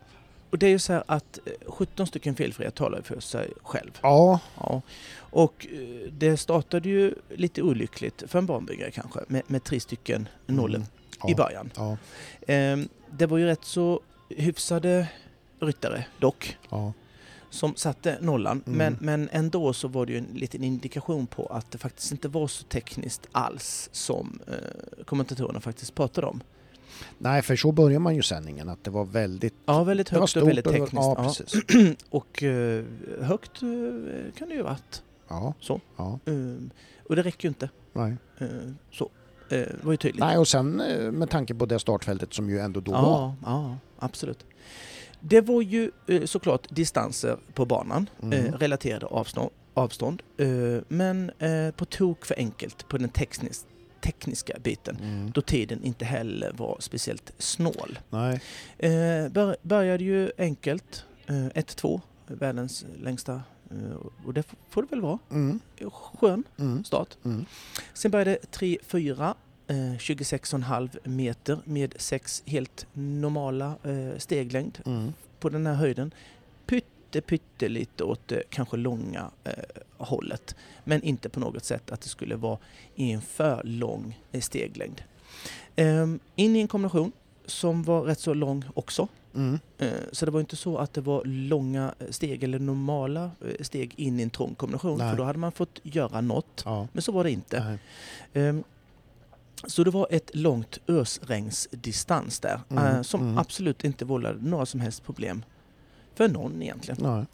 och det är ju så här att eh, 17 stycken felfria talar för sig själv. Ja, Ja. Och eh, det startade ju lite olyckligt för en banbyggare kanske med, med tre stycken nollor Mm. ja. i början. Ja, Eh, det var ju rätt så hyfsade ryttare dock ja. som satte nollan. Mm. Men, men ändå så var det ju en liten indikation på att det faktiskt inte var så tekniskt alls som eh, kommentatorerna faktiskt pratade om. Nej, för så börjar man ju sändningen, att det var väldigt... Ja, väldigt högt och väldigt tekniskt. Ja, Ja. [clears throat] Och eh, högt eh, kan det ju varit. Ja, Så. ja, Eh, och det räcker ju inte. nej. Eh, så. Eh, det var ju tydligt. Nej, och sen eh, med tanke på det startfältet som ju ändå då var. ja, ja, absolut. Det var ju eh, såklart distanser på banan, Mm. eh, relaterade avstånd, avstånd men på tok för enkelt på den teknis, tekniska biten. Mm. Då tiden inte heller var speciellt snål. Nej. Eh, bör, började ju enkelt, eh, 1-2, världens längsta. Eh, och det får det väl vara. Mm. Skön Mm. start. Mm. Sen började 3-4, eh, 26,5 meter med sex helt normala eh, steglängd Mm. på den här höjden. Pytte, pyttelite åt det kanske långa eh, hållet. Men inte på något sätt att det skulle vara i en för lång eh, steglängd. Ehm, in i en kombination som var rätt så lång också. Mm. Eh, Så det var inte så att det var långa steg eller normala eh, steg in i en trång kombination. Nej. För då hade man fått göra något. Ja. Men så var det inte. Nej. Ehm, Så det var ett långt ösregnsdistans där Mm, eh, som mm. absolut inte vållade några som helst problem för någon egentligen.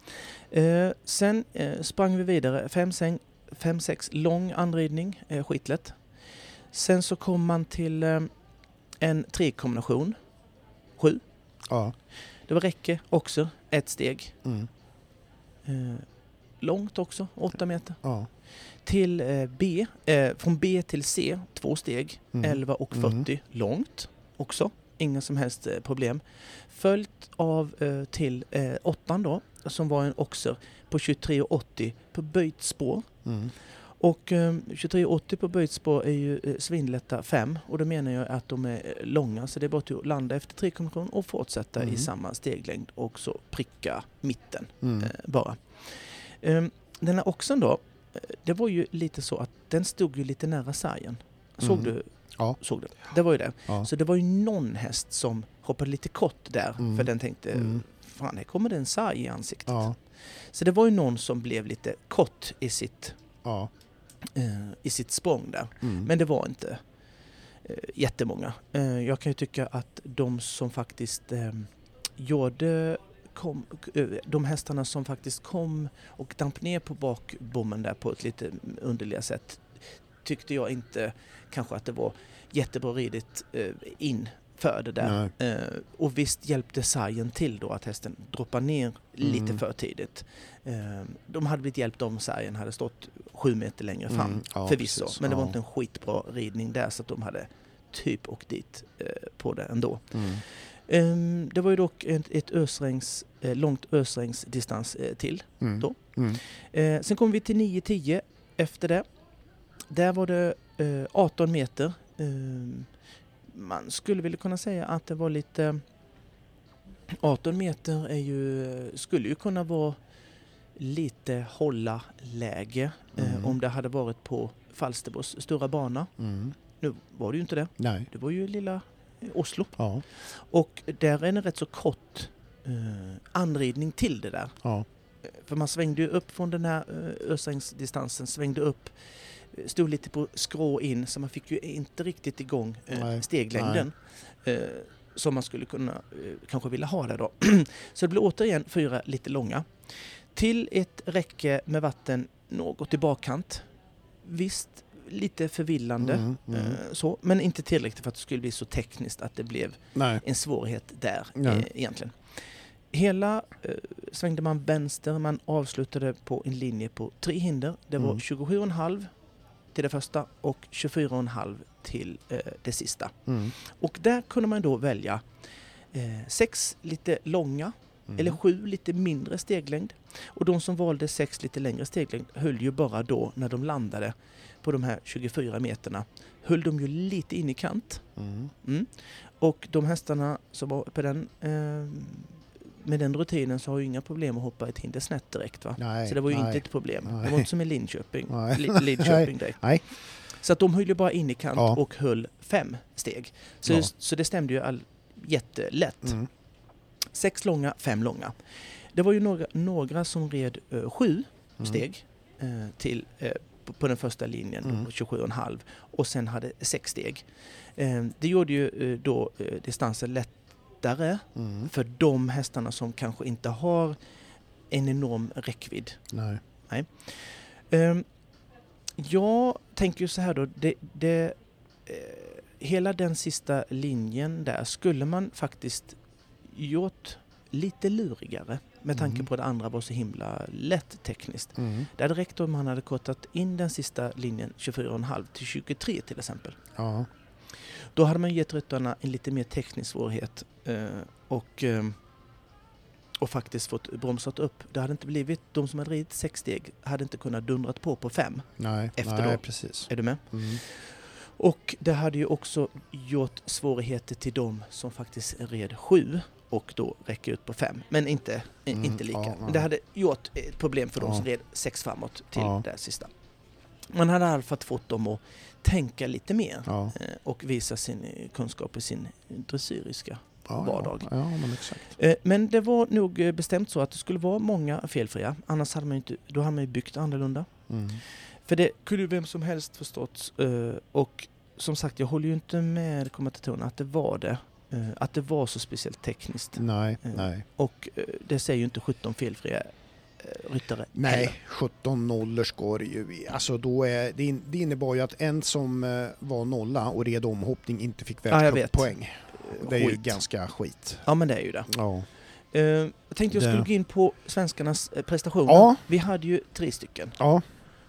Nej. Eh, sen eh, sprang vi vidare, 5-6 lång anridning, eh, skitlätt. Sen så kom man till eh, en trekombination, 7. Ja. Det var räcke också, ett steg. Mm. Eh, långt också, 8 meter. Ja. Till eh, B, eh, från B till C, två steg, Mm. 11 och 40, långt också. Inga som helst eh, problem. Följt av eh, till eh, åttan då, som var en oxer på 23,80 på böjt spår. Mm. Och eh, 23,80 på böjt spår är ju eh, svinlätta 5 och då menar jag att de är eh, långa så det är bara att landa efter trekombination och fortsätta Mm. i samma steglängd och så pricka mitten Mm. eh, bara. Ehm, den här oxen då, eh, det var ju lite så att den stod ju lite nära sargen. Såg Mm. du? Ja. Såg du? Det var ju det. Ja. Så det var ju någon häst som hoppade lite kort där Mm. för den tänkte Mm. fan här kommer det en sarg i ansiktet. Ja. Så det var ju någon som blev lite kort i sitt, Ja. Eh, i sitt språng där. Mm. Men det var inte eh, jättemånga. Eh, jag kan ju tycka att de som faktiskt eh, gjorde kom, de hästarna som faktiskt kom och damp ner på bakbommen där på ett lite underliga sätt tyckte jag inte kanske att det var jättebra ridit eh, inför det där. Eh, och visst hjälpte sargen till då att hästen droppade ner lite Mm. för tidigt. Eh, de hade blivit hjälpta om sargen hade stått sju meter längre fram Mm. Ja, förvisso. precis. Men det var inte en skitbra ridning där så att de hade typ åkt dit eh, på det ändå. Mm. Ehm, det var ju dock ett, ett ösrängs, eh, långt ösregnsdistans eh, till. Mm. Då. Mm. Eh, sen kom vi till 9-10 efter det. Där var det eh, 18 meter. Man skulle väl kunna säga att det var lite... 18 meter är ju, skulle ju kunna vara lite hålla läge eh, Mm. om det hade varit på Falsterbos stora bana. Mm. Nu var det ju inte det. Nej. Det var ju lilla eh, Oslo. Ja. Och där är en rätt så kort eh, anridning till det där. Ja. Eh, För man svängde ju upp från den här eh, ösregnsdistansen, svängde upp, eh, stod lite på skrå in så man fick ju inte riktigt igång eh, Nej. steglängden. Eh, som man skulle kunna eh, kanske vilja ha där då. [clears throat] så det blir återigen fyra lite långa. Till ett räcke med vatten något i bakkant. Visst, lite förvillande. Mm, mm. Så, men inte tillräckligt för att det skulle bli så tekniskt att det blev Nej. en svårighet där eh, egentligen. Hela eh, svängde man vänster, man avslutade på en linje på tre hinder. Det var Mm. 27,5 till det första och 24,5 till eh, det sista. Mm. Och där kunde man då välja eh, sex lite långa Mm. eller sju lite mindre steglängd. Och de som valde sex lite längre steglängd höll ju bara då när de landade på de här 24 meterna höll de ju lite in i kant. Mm. Mm. Och de hästarna som var på den eh, med den rutinen så har ju inga problem att hoppa ett hinder snett direkt. Va? Nej. så det var ju nej. inte ett problem. Det Nej. var inte som i Linköping. Nej. Li- [laughs] Lidköping direkt. Nej. Så att de höll ju bara in i kant Ja. och höll fem steg. Så, Ja. så det stämde ju all, jättelätt. Mm. Sex långa, fem långa. Det var ju några, några som red eh, sju Mm. steg eh, till, eh, på, på den första linjen, Mm. då, 27,5 och sen hade sex steg. Eh, det gjorde ju eh, då eh, distansen lättare Mm. för de hästarna som kanske inte har en enorm räckvidd. Nej. Ehm, jag tänker ju så här då, det, det, eh, hela den sista linjen där skulle man faktiskt gjort lite lurigare med tanke Mm. på att det andra var så himla lätt tekniskt. Mm. Det hade räckt om man hade kortat in den sista linjen 24,5 till 23 till exempel. Ja. Då hade man gett ryttarna en lite mer teknisk svårighet eh, och, eh, och faktiskt fått bromsat upp. Det hade inte blivit, de som hade ridit sex steg hade inte kunnat dundrat på på fem. Nej. Efter Nej, då. precis. Är du med? Mm. Och det hade ju också gjort svårigheter till de som faktiskt red sju och då räcker ut på fem. Men inte, Mm, inte lika. ja, Men det ja. hade gjort ett problem för de Ja. som red sex framåt till Ja. det sista. Man hade i alla fall fått dem att tänka lite mer Ja. eh, och visa sin eh, kunskap i sin dressyriska Ja, vardag. Ja, ja, men exakt. Eh, Men det var nog bestämt så att det skulle vara många felfria. Annars hade man inte, då hade man ju byggt annorlunda. Mm. För det kunde ju vem som helst förstått. Och som sagt, jag håller ju inte med kommentatorerna att det var det. Att det var så speciellt tekniskt. Nej, nej. Och det säger ju inte 17 felfria ryttare Nej, heller. 17 nollor det ju... Alltså då är, det, in, det innebar ju att en som eh, var nolla och red omhoppning inte fick Ja, jag vet. världscuppoäng. Det är ju Skit. ganska skit. Ja, men det är ju det. Ja. Eh, Jag tänkte jag Det- skulle gå in på svenskarnas eh, prestationer. Ja. Vi hade ju tre stycken. Ja.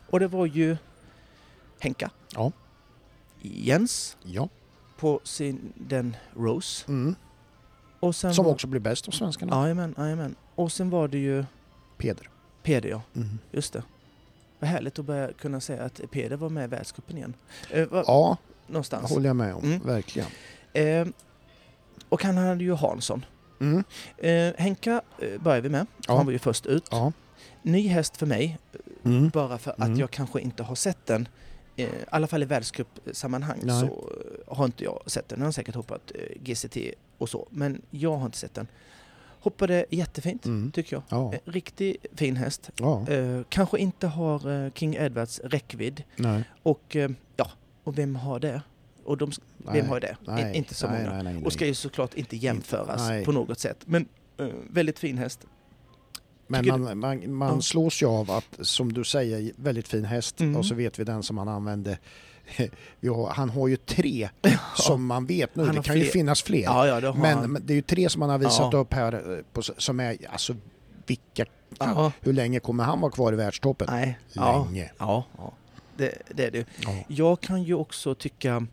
Och det var ju Henka. Ja. Jens ja. på sin, den Rose. Mm. Och sen Som var, också blev bäst av svenskarna. Jajamän, jajamän. Och sen var det ju Peder. Peder, ja. Mm. Just det. Vad härligt att börja kunna säga att Peder var med i världscupen igen. Eh, va, Ja, någonstans. håller jag med om. Mm. Verkligen. Eh, och han hade ju Hansson. Mm. Eh, Henka eh, börjar vi med. Ja. Han var ju först ut. Ja. Ny häst för mig, Mm. bara för att Mm. jag kanske inte har sett den. Eh, I alla fall i världscupsammanhang så har inte jag sett den. Jag har säkert hoppat eh, GCT och så, men jag har inte sett den. Hoppade jättefint, Mm. tycker jag. Ja. Eh, Riktigt fin häst. ja. Eh, kanske inte har eh, King Edwards räckvidd. Nej. Och eh, ja, och vem har det? Och de, Nej. vem har det? Nej. Inte så många. Nej. Och ska ju såklart inte jämföras nej. på något sätt. Men eh, väldigt fin häst. Men man, man, man Ja. slås ju av att, som du säger, väldigt fin häst Mm. och så vet vi den som han använde. Har, han har ju tre som man vet nu, det kan ju finnas fler. Ja, ja, det men, men det är ju tre som han har visat upp här eh, på, som är, alltså vilka, hur länge kommer han vara kvar i världstoppen? Nej. Länge. Ja. Det, det är det. Ja. Jag kan ju också tycka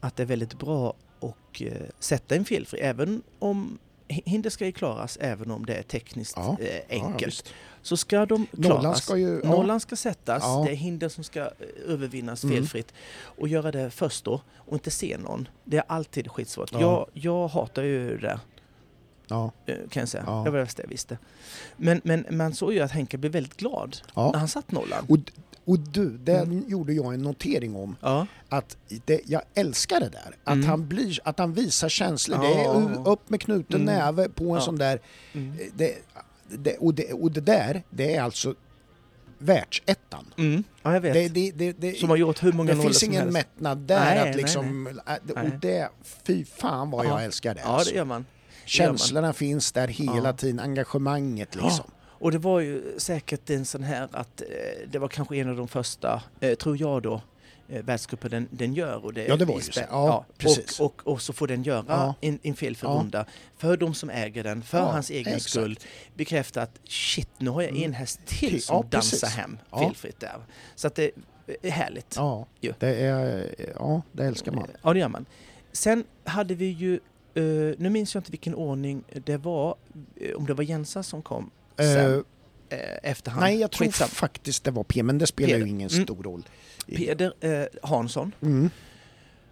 att det är väldigt bra att eh, sätta en felfri, även om hinder ska ju klaras även om det är tekniskt Ja. eh, Ja, enkelt. visst. så ska de Nollan klaras. ska ju... Ja. Nollan ska sättas, Ja. det är hinder som ska eh, övervinnas Mm. felfritt. Och göra det först då och inte se någon. Det är alltid skitsvårt. Ja. Jag, jag hatar ju det. Ja, eh, kan jag säga. Ja. Det var det bästa jag visste. Men, men man såg ju att Henke blev väldigt glad ja. när han satt nollan. Och, och du, det Mm. gjorde jag en notering om. Ja, Att det, jag älskar det där. Att, Mm. han, blir, att han visar känslor. Det är Ja. upp med knuten Mm. näve på en Ja. sån där... mm. Det, det, och, det, och det där, det är alltså världsettan. Mm. ja jag vet. Det, det, det, det, som har gjort hur många det finns ingen helst. mättnad där. Nej, att nej, liksom, äh, det- Nej. Och det, fy fan vad jag Ja. älskar det. Ja, alltså. det gör man. Känslorna finns där hela Ja. tiden, engagemanget liksom. Och det var ju säkert en sån här att eh, det var kanske en av de första, eh, tror jag då, eh, världscupen den, den gör. Och det Ja, det var ju så. Ja, precis. Och, och, och så får den göra Ja. en, en felfri Ja. runda för de som äger den, för Ja, hans egen exakt. skull. Bekräfta att shit, nu har jag Mm. en häst till som ja, dansar hem Ja. felfritt där. Så att det är härligt. Ja, Ju. det är, ja, det älskar man. Ja, det gör man. Sen hade vi ju, eh, nu minns jag inte vilken ordning det var, om det var Jensa som kom sen, Eh, eh, efterhand. nej, jag tror Skitsamma. faktiskt det var P, men det spelar Peder. ju ingen Mm. stor roll. Peder eh, Hansson. Mm.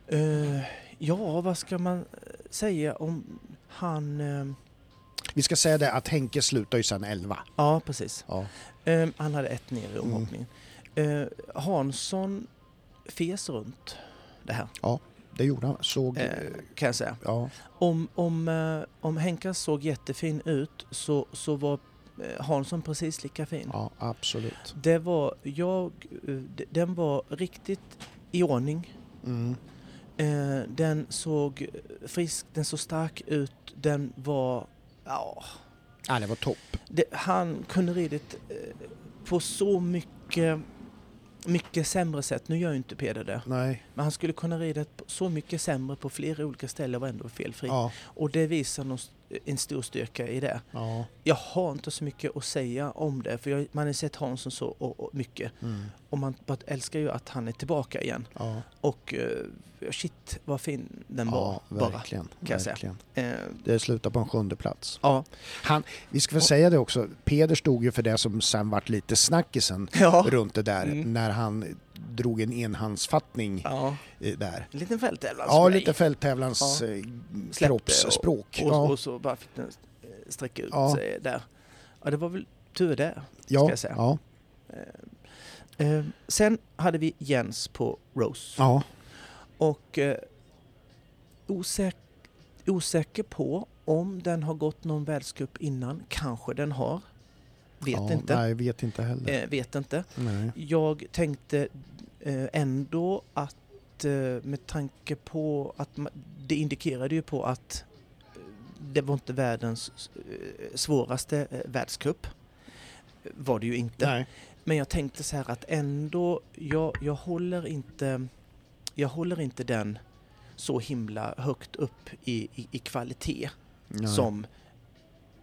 Eh, ja, vad ska man eh, säga om han... Eh, Vi ska säga det att Henke slutar ju sen 11. ja, precis. Ja. Eh, han hade ett ner Mm. i omhoppningen. Eh, Hansson fes runt det här, Det gjorde han. Såg... eh, kan jag säga. ja. Om, om, eh, om Henka såg jättefin ut så, så var Hansson precis lika fin. ja, absolut. Det var, jag, eh, den var riktigt i ordning. Mm. Eh, den såg frisk, den såg stark ut, den var... Ja, Ja, det var topp. det, han kunde ridit eh, på så mycket, mycket sämre sätt. Nu gör ju inte Peder det. Nej. Men han skulle kunna rida på så mycket sämre på flera olika ställen och ändå felfri. Ja, Och det visar någon, en stor styrka i det. ja. Jag har inte så mycket att säga om det, för jag, man har sett Hansson så och, och mycket. Mm. Och man bara älskar ju att han är tillbaka igen. Ja, Och eh, shit vad fin den var ja bara. verkligen. säga. verkligen. Eh, Det slutar på en sjunde plats. ja. Vi ska väl säga det också, Peder stod ju för det som sen vart lite snackisen runt det där Mm. när han drog en enhandsfattning ja. eh, där. En liten fälttävlan. Ja, lite fälttävlans Ja. eh, kroppsspråk. Och, ja, och så bara fick den eh, sträcka ut Ja. sig där. Ja, det var väl tur det. ja, jag säga. ja, eh, sen hade vi Jens på Rose. ja, Och eh, osäk osäker på om den har gått någon världscup innan. Kanske den har. Vet ja, inte. Nej, vet inte heller. Eh, vet inte. nej. Jag tänkte eh, ändå att eh, med tanke på att det indikerade ju på att eh, det var inte världens svåraste världscup. Var det ju inte. nej. Men jag tänkte så här att ändå, jag, jag håller inte jag håller inte den så himla högt upp i, i, i kvalitet nej. som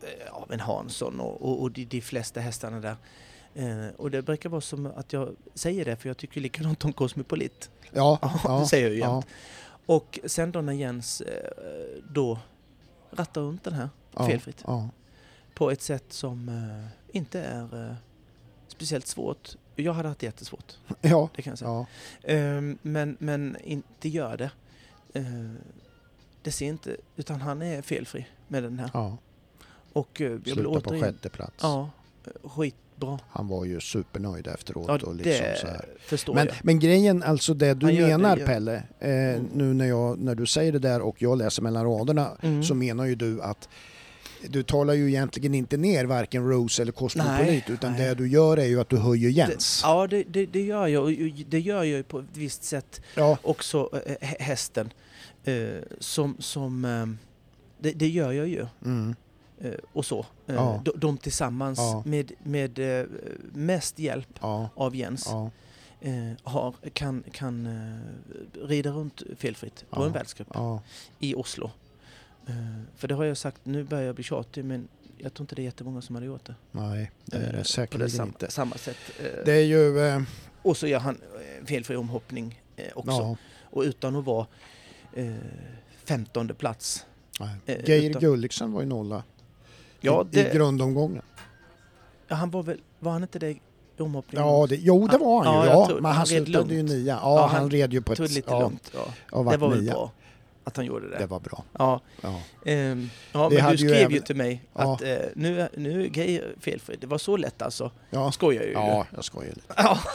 eh, av en Hansson och, och, och de, de flesta hästarna där. Eh, och det brukar vara som att jag säger det för jag tycker likadant om Cosmopolit. Ja, Ja, [laughs] ja, det säger jag ju ja, jämt. Och sen då när Jens eh, då rattar runt den här ja, felfritt Ja, på ett sätt som eh, inte är eh, speciellt svårt. Jag hade haft jättesvårt, [laughs] ja, det kan jag säga. ja, Ehm, men, men inte gör det. Ehm, det ser inte, utan han är felfri med den här. ja. Och eh, jag vill Slutar på återigen... sjätte plats. Ja, eh, skitbra. Han var ju supernöjd efteråt. Ja, och liksom det så här. förstår Men, jag. men grejen, alltså det du gör det, menar ja. Pelle, eh, Mm. nu när, jag, när du säger det där och jag läser mellan raderna Mm. så menar ju du att du talar ju egentligen inte ner varken Rose eller Cosmopolit Nej, utan nej. det du gör är ju att du höjer Jens. Det, ja, det, det, det gör jag. Och det gör jag ju på ett visst sätt Ja, också, eh, hä- hästen. Eh, som, som eh, det, det gör jag ju. mm, Eh, och så. Eh, Ja. de, de tillsammans Ja. med, med eh, mest hjälp ja, av Jens eh, har, kan, kan eh, rida runt felfritt på en världscup i Oslo. Eh, för det har jag sagt, nu börjar jag bli tjatig men jag tror inte det är jättemånga som hade gjort det. nej det är Eh, det säkerligen sam- inte. samma sätt. Eh, Det är ju, eh, Och så gör han eh, felfri omhoppning eh, också. Och utan att vara eh, femtonde plats. nej. Eh, Geir utan- Gulliksen var ju nolla Ja, i, i det, grundomgången. ja, han var väl, var han inte det i omhoppningen? Ja, det, jo det var han ju. Ja, tror- men han, han slutade ju nia. Ja, Ja, han, han red ju på ett... lite ja, lugnt. Ja. Det var väl nia. bra. att han gjorde det. Det var bra. Ja, Ja. ehm, ja men du ju skrev ju även- till mig Ja. att eh, nu, är- nu är grejer felfritt. Det var så lätt alltså. Ja. Skojar ju. ja, jag skojar lite. Ja. [laughs]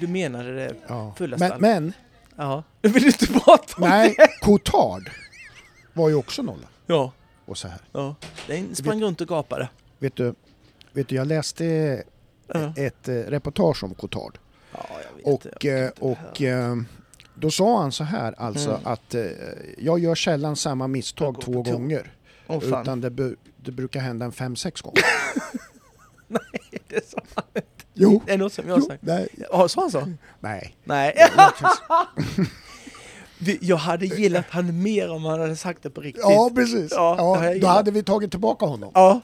Du menade det. Ja. Fullaste Men, men Ja. Du vill inte prata om nej, det? Cotard var ju också nolla. Ja. Och så här. ja. Den sprang runt och gapade. Vet du, vet du, jag läste Ja, ett eh, reportage om Cotard. ja vet. Och, eh, vet inte och här. eh, då sa han så här alltså Mm. att jag gör sällan samma misstag två gånger. Fan. Utan det, bu- det brukar hända en fem, sex gånger. [laughs] Det sa han. Jo, Det är något som jag jo sagt. nej, Ja, sa han så? nej. Nej. [laughs] Jag- hade gillat han mer om han hade sagt det på riktigt. Ja, precis. Ja, det Ja, då hade vi tagit tillbaka honom. Ja.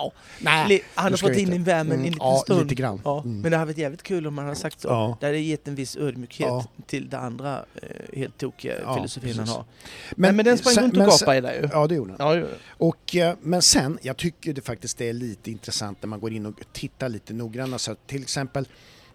Au. Nej, Han det har fått in i värmen Mm, en liten ja, stund. lite grann. Ja, Mm. Men det hade varit jävligt kul om han hade sagt så. Ja. Det hade gett en viss ödmjukhet Ja. till det andra eh, helt tokiga Ja, filosofin han precis. har. Men, men den sprang sen- runt och men gapade där ju. Ja, det gjorde han. Ja, det den. Och, eh, men sen, jag tycker det faktiskt är lite intressant när man går in och tittar lite noggrannare. Så till exempel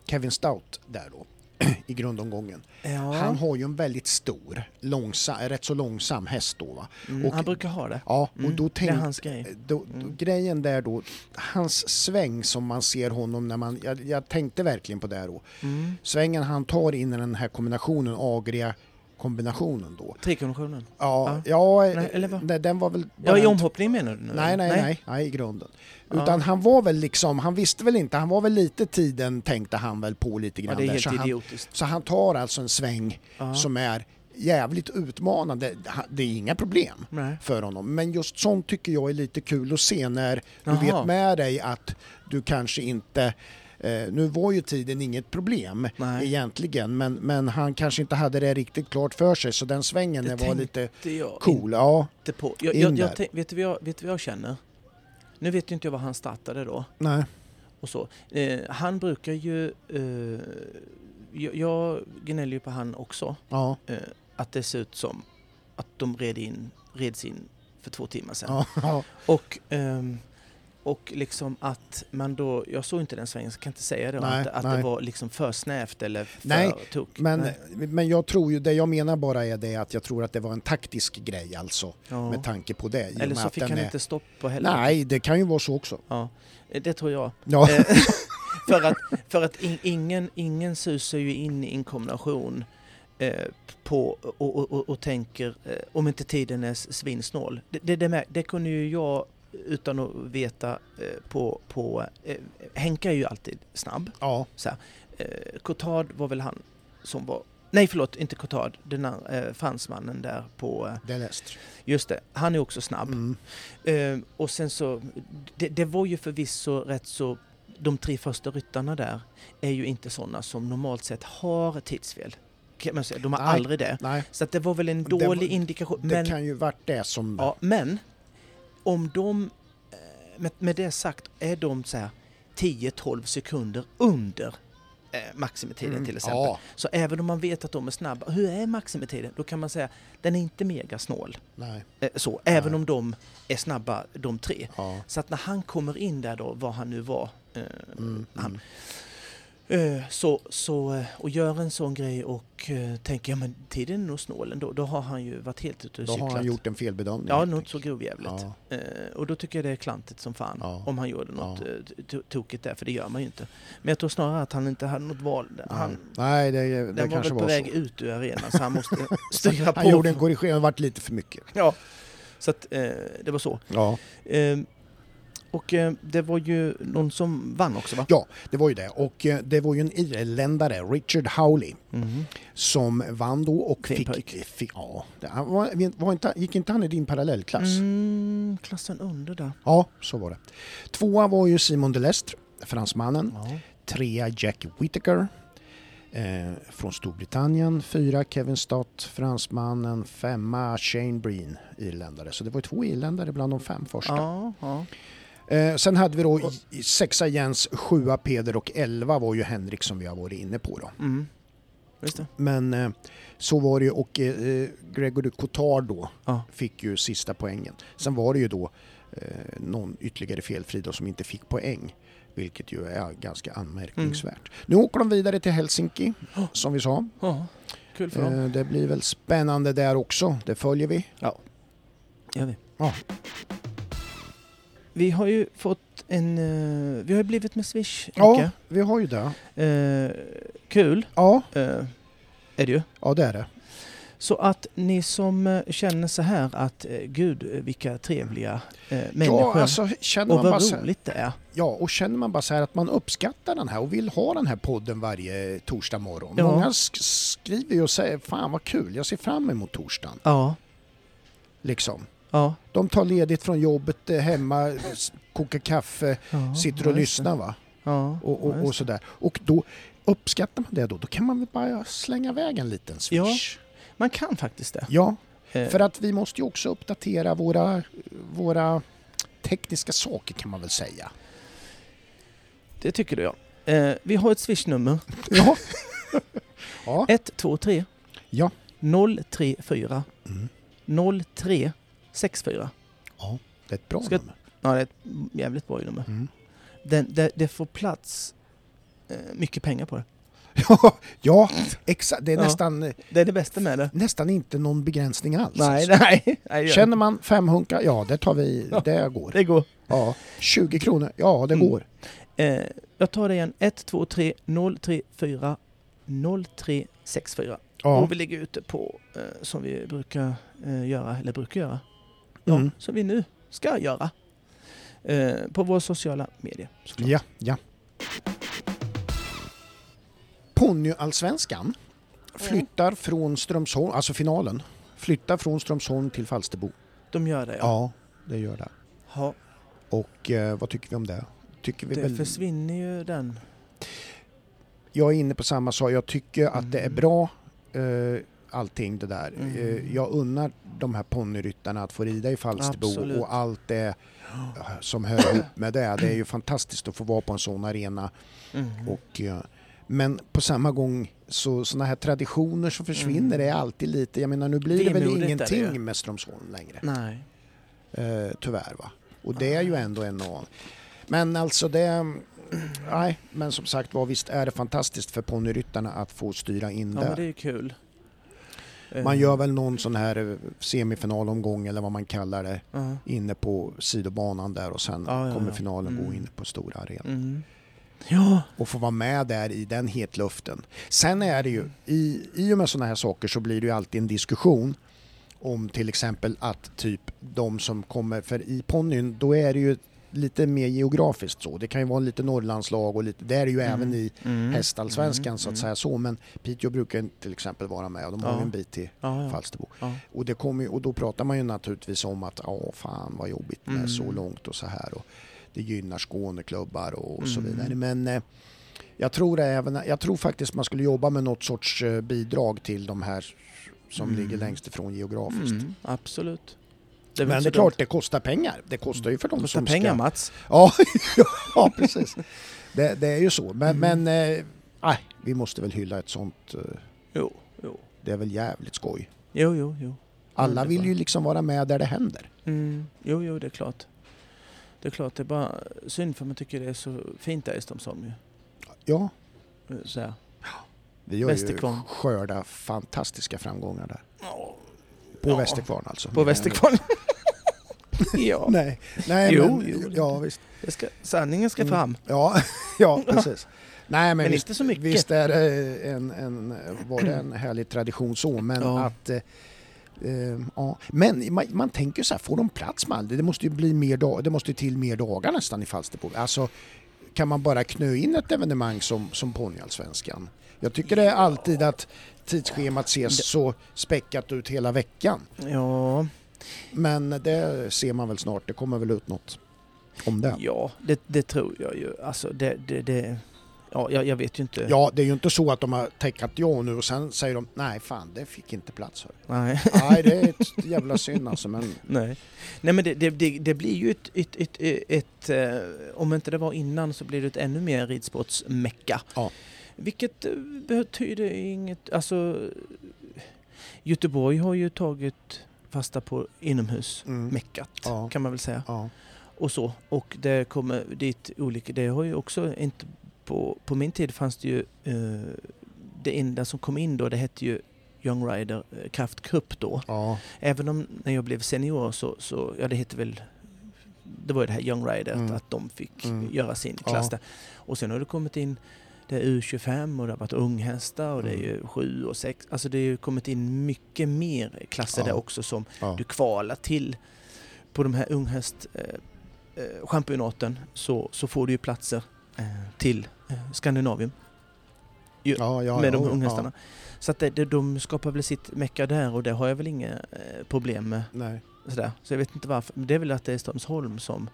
Kevin Stout där då, [clears throat] i grundomgången. ja. Han har ju en väldigt stor, långsam, rätt så långsam häst då mm, och- han brukar ha det. Ja, och Mm, då det är tänk, hans grej. då, då, Mm. grejen där då, hans sväng som man ser honom när man, jag, jag tänkte verkligen på det då. Mm. Svängen han tar in i den här kombinationen, agria kombinationen då. Trekonventionen. Ja, ja, Nej, eller vad? nej, den var väl... Ja, i omhoppning menar du nu? Nej, nej, nej, nej, i grunden. Ja. Utan han var väl liksom, han visste väl inte, han var väl lite tiden tänkte han väl på lite Ja, grann det är där. helt Så han, idiotiskt. så han tar alltså en sväng Ja. som är jävligt utmanande. Det är inga problem Nej. för honom. Men just sånt tycker jag är lite kul att se när du Jaha. vet med dig att du kanske inte Eh, nu var ju tiden inget problem Nej. egentligen men, men han kanske inte hade det riktigt klart för sig så den svängen Det var lite jag cool. Ja, inte på. Jag, jag, jag, tänk- vet, du vad jag, vet du vad jag känner? Nu vet ju inte jag vad han startade då. nej. och så. Eh, han brukar ju... Eh, jag, jag gnäller ju på han också. Ja, Eh, att det ser ut som att de red in, reds in för två timmar sedan. ja, ja. Och, ehm, och liksom att man då... Jag såg inte den svängen så jag kan inte säga det. Nej, att att nej. det var liksom för snävt eller för Nej, tok. Men, Nej. men jag tror ju, det jag menar bara är det att jag tror att det var en taktisk grej alltså Ja. med tanke på det. Eller så fick han är- inte stopp på heller. Nej, det kan ju vara så också. Ja, eh, det tror jag. Ja, Eh, [laughs] för att, för att in, ingen, ingen susar ju in i en kombination eh, på, och, och, och, och tänker om inte tiden är svinsnål. Det, det, det, det kunde ju jag utan att veta eh, på... på eh, Henka är ju alltid snabb. ja, Så här. Eh, Cotard var väl han som var... Nej förlåt, inte Cotard. Den här, eh, fransmannen där på... Eh, det läst. just det, han är också snabb. Mm. Eh, och sen så, det, det var ju förvisso rätt så, de tre första ryttarna där är ju inte sådana som normalt sett har tidsfel. De har Nej. aldrig det. Nej, Så att det var väl en Det dålig indikation. det Men, kan ju varit det som... ja, men om de, eh, med, med det sagt, är de så här 10-12 sekunder under eh, maximitiden Mm, till exempel. Ja, Så även om man vet att de är snabba, hur är maximitiden? Då kan man säga den är inte mega snål. nej, Eh, så, även Nej. om de är snabba de tre. ja. Så att när han kommer in där då, vad han nu var, eh, Mm, han, mm. Eh, så, så, eh, och gör en sån grej och eh, tänker ja men tiden är nog snål ändå, då har han ju varit helt ute och Då cyklat. har han gjort en felbedömning. Ja, något så grovjävligt. Ja, och då tycker jag det är klantigt som fan Ja. om han gjorde något Ja. to- tokigt där, för det gör man ju inte. Men jag tror snarare att han inte hade något val. Han, Nej, det, det den var väl kanske på var väg så. ut ur arenan så han måste [laughs] styra på. Han gjorde en korrigering, det varit lite för mycket. Ja, så att eh, det var så. Ja. Eh, och eh, det var ju någon som vann också va? ja, det var ju det. Och eh, det var ju en irländare, Richard Howley, Mhm. som vann då och Fin fick... fick ja, det- han var, var inte, gick inte han i din parallellklass? Mm, klassen under där. Ja, så var det. Tvåa var ju Simon Delestre, fransmannen. Ja. Trea Jack Whittaker eh, från Storbritannien. Fyra Kevin Stott, fransmannen. Femma Shane Breen, irländare. Så det var två irländare bland de fem första. Ja, ja. Eh, sen hade vi då sexa Jens, sjua Peder och elva var ju Henrik som vi har varit inne på då. Mm. Men eh, så var det ju och eh, Gregory Cotard då Ja. fick ju sista poängen. Sen var det ju då eh, någon ytterligare felfri då som inte fick poäng. Vilket ju är ganska anmärkningsvärt. Nu åker de vidare till Helsinki, som vi sa. Ja. kul för dem. Eh, Det blir väl spännande där också. Det följer vi. Gör vi. Ja. Vi har ju fått en... eh, vi har ju blivit med Swish, Ja, Micke. vi har ju det. Eh, kul Ja, eh, är det ju. ja det är det. Så att ni som eh, känner så här att eh, gud eh, vilka trevliga eh, människor Ja, alltså känner och man bara vad så här, roligt det är. ja, och känner man bara så här att man uppskattar den här och vill ha den här podden varje torsdag morgon. Ja. Många sk- skriver ju och säger fan vad kul, jag ser fram emot torsdagen. Ja, Liksom. Ja. De tar ledigt från jobbet eh, hemma, kokar kaffe, ja sitter ja, och lyssnar va. Ja, Och, ja, och, och sådär. Och då uppskattar man det då, då kan man väl bara slänga iväg en liten swish. det. Man kan faktiskt det. Ja, Eh, för att vi måste ju också uppdatera våra, våra tekniska saker kan man väl säga. Det tycker du ja. Eh, vi har ett swishnummer. [laughs] Ja. [laughs] ja. 123 Ja. 034 Mm. 0364. Det är ett bra Ska- nummer. Ja, det är ett jävligt bra nummer. Mm. Den, det, det får plats eh, mycket pengar på det. [laughs] Ja, ja exakt. Det är Ja. nästan, Det är det bästa med det. nästan inte någon begränsning alls. Nej, [laughs] nej. nej Känner man fem hunkar, ja det tar vi, [laughs] Ja. det går. Det går. Ja. 20 kronor, ja det Mm. går. Eh, jag tar det igen. 123 034 0364. Ja. Och vi ligger ute på, eh, som vi brukar eh, göra, eller brukar göra, ja, Mm. som vi nu ska göra. Eh, på våra sociala medier. såklart. Ja, ja. Ponnyallsvenskan flyttar från Strömsholm, alltså finalen, flyttar från Strömsholm till Falsterbo. De gör det ja. Ja, det gör det. ja Och eh, vad tycker vi om det? Tycker vi det väl... försvinner ju den. Jag är inne på samma sak. Jag tycker att det är Mm. bra eh, allting det där. Mm. Eh, jag unnar de här ponnyryttarna att få rida i Falsterbo Absolut. och allt det eh, som hör ihop med det. Det är ju fantastiskt att få vara på en sån arena. Mm. Och, eh, men på samma gång så sådana här traditioner som försvinner Mm. är alltid lite, jag menar nu blir det väl det ingenting ju. med Strömsholm längre. Nej. Eh, tyvärr va. Och det är ju ändå en av... Men alltså det... Nej, men som sagt var visst är det fantastiskt för ponnyryttarna att få styra in Ja, men där. det är ju kul. Man gör väl någon sån här eh, semifinalomgång eller vad man kallar det Ja. inne på sidobanan där och sen Ja, ja, kommer ja. finalen gå Mm. inne på stora arenan. Mm. Ja. och få vara med där i den hetluften. Sen är det ju, i, i och med sådana här saker så blir det ju alltid en diskussion om till exempel att typ de som kommer, för i ponnyn då är det ju lite mer geografiskt så. Det kan ju vara lite Norrlandslag och lite, det är det ju Mm. även i Mm. hästallsvenskan så att Mm. säga så. Men Piteå brukar till exempel vara med och de har Ja. ju en bit till Ja, ja. Falsterbo. Och, det kommer ju, och då pratar man ju naturligtvis om att ja fan vad jobbigt med Mm. så långt och så här. Och det gynnar Skåneklubbar och, så Mm. vidare. Men eh, jag, tror även, jag tror faktiskt man skulle jobba med något sorts eh, bidrag till de här som Mm. ligger längst ifrån geografiskt. Mm, absolut. Det Men det är klart det kostar pengar. Det kostar ju för de Kostar som pengar ska... Mats. [laughs] Ja, ja precis. Det, det är ju så. Men, Mm. men eh, vi måste väl hylla ett sånt. Eh, Jo, jo. det är väl jävligt skoj. Jo, jo, jo. Alla vill ju liksom vara med där det händer. Mm. Jo, jo, det är klart. Det är klart, det är bara synd för man tycker det är så fint där i Strömsholm ju. Ja, Så här. vi har ju skörda fantastiska framgångar där. På Ja. Västerkvarn alltså. På Västerkvarn. [laughs] ja, Nej, nej Jo, men, jo. ja visst. ska, sanningen ska Mm. fram. Ja, [laughs] ja [laughs] precis. Nej men, Men, visst, inte så mycket. visst är det en, en, var det en härlig tradition så men Ja. att eh, ja. Men man, man tänker så här, får de plats med allt? Det måste ju bli mer dag, det måste till mer dagar nästan i Falsterbo. Alltså kan man bara knö in ett evenemang som, som Ponnyallsvenskan? Jag tycker det är alltid att tidsschemat ses så späckat ut hela veckan. Ja, Men det ser man väl snart, det kommer väl ut något om det. ja det, det tror jag ju. Alltså det, det, det ja, jag, jag vet ju inte. Ja, det är ju inte så att de har tackat ja nu och sen säger de nej fan det fick inte plats. Hör. Nej. Nej det är [laughs] ett jävla synd alltså men Nej. Nej men det, det, det, blir ju ett, ett, ett, ett, eh, om inte det var innan så blir det ett ännu mer ridsportsmecka. Ja. Vilket eh, betyder inget, alltså Göteborg har ju tagit fasta på inomhusmeckat Mm. Ja. kan man väl säga. ja. Och så. Och det kommer dit olika, det har ju också inte, på, på min tid fanns det ju, eh, det enda som kom in då det hette ju Young Rider eh, Kraft Cup då. Ja, Även om när jag blev senior så, så ja det heter väl det var ju det här Young Rider, Mm. att de fick Mm. göra sin Ja. klass där. Och sen har det kommit in det är U25 och det har varit unghästar och det är Mm. ju 7 och 6. Alltså det har ju kommit in mycket mer klasser Ja. där också som ja. du kvalar till. På de här unghäst eh, eh, så, så får du ju platser eh, till eh, Skandinavien ju, ja, ja, med de unghästarna. Så att det, det, de skapar väl sitt mecka där och det har jag väl inga eh, problem med. Nej. Sådär. Så jag vet inte varför. Men det är väl att det är Strömsholm som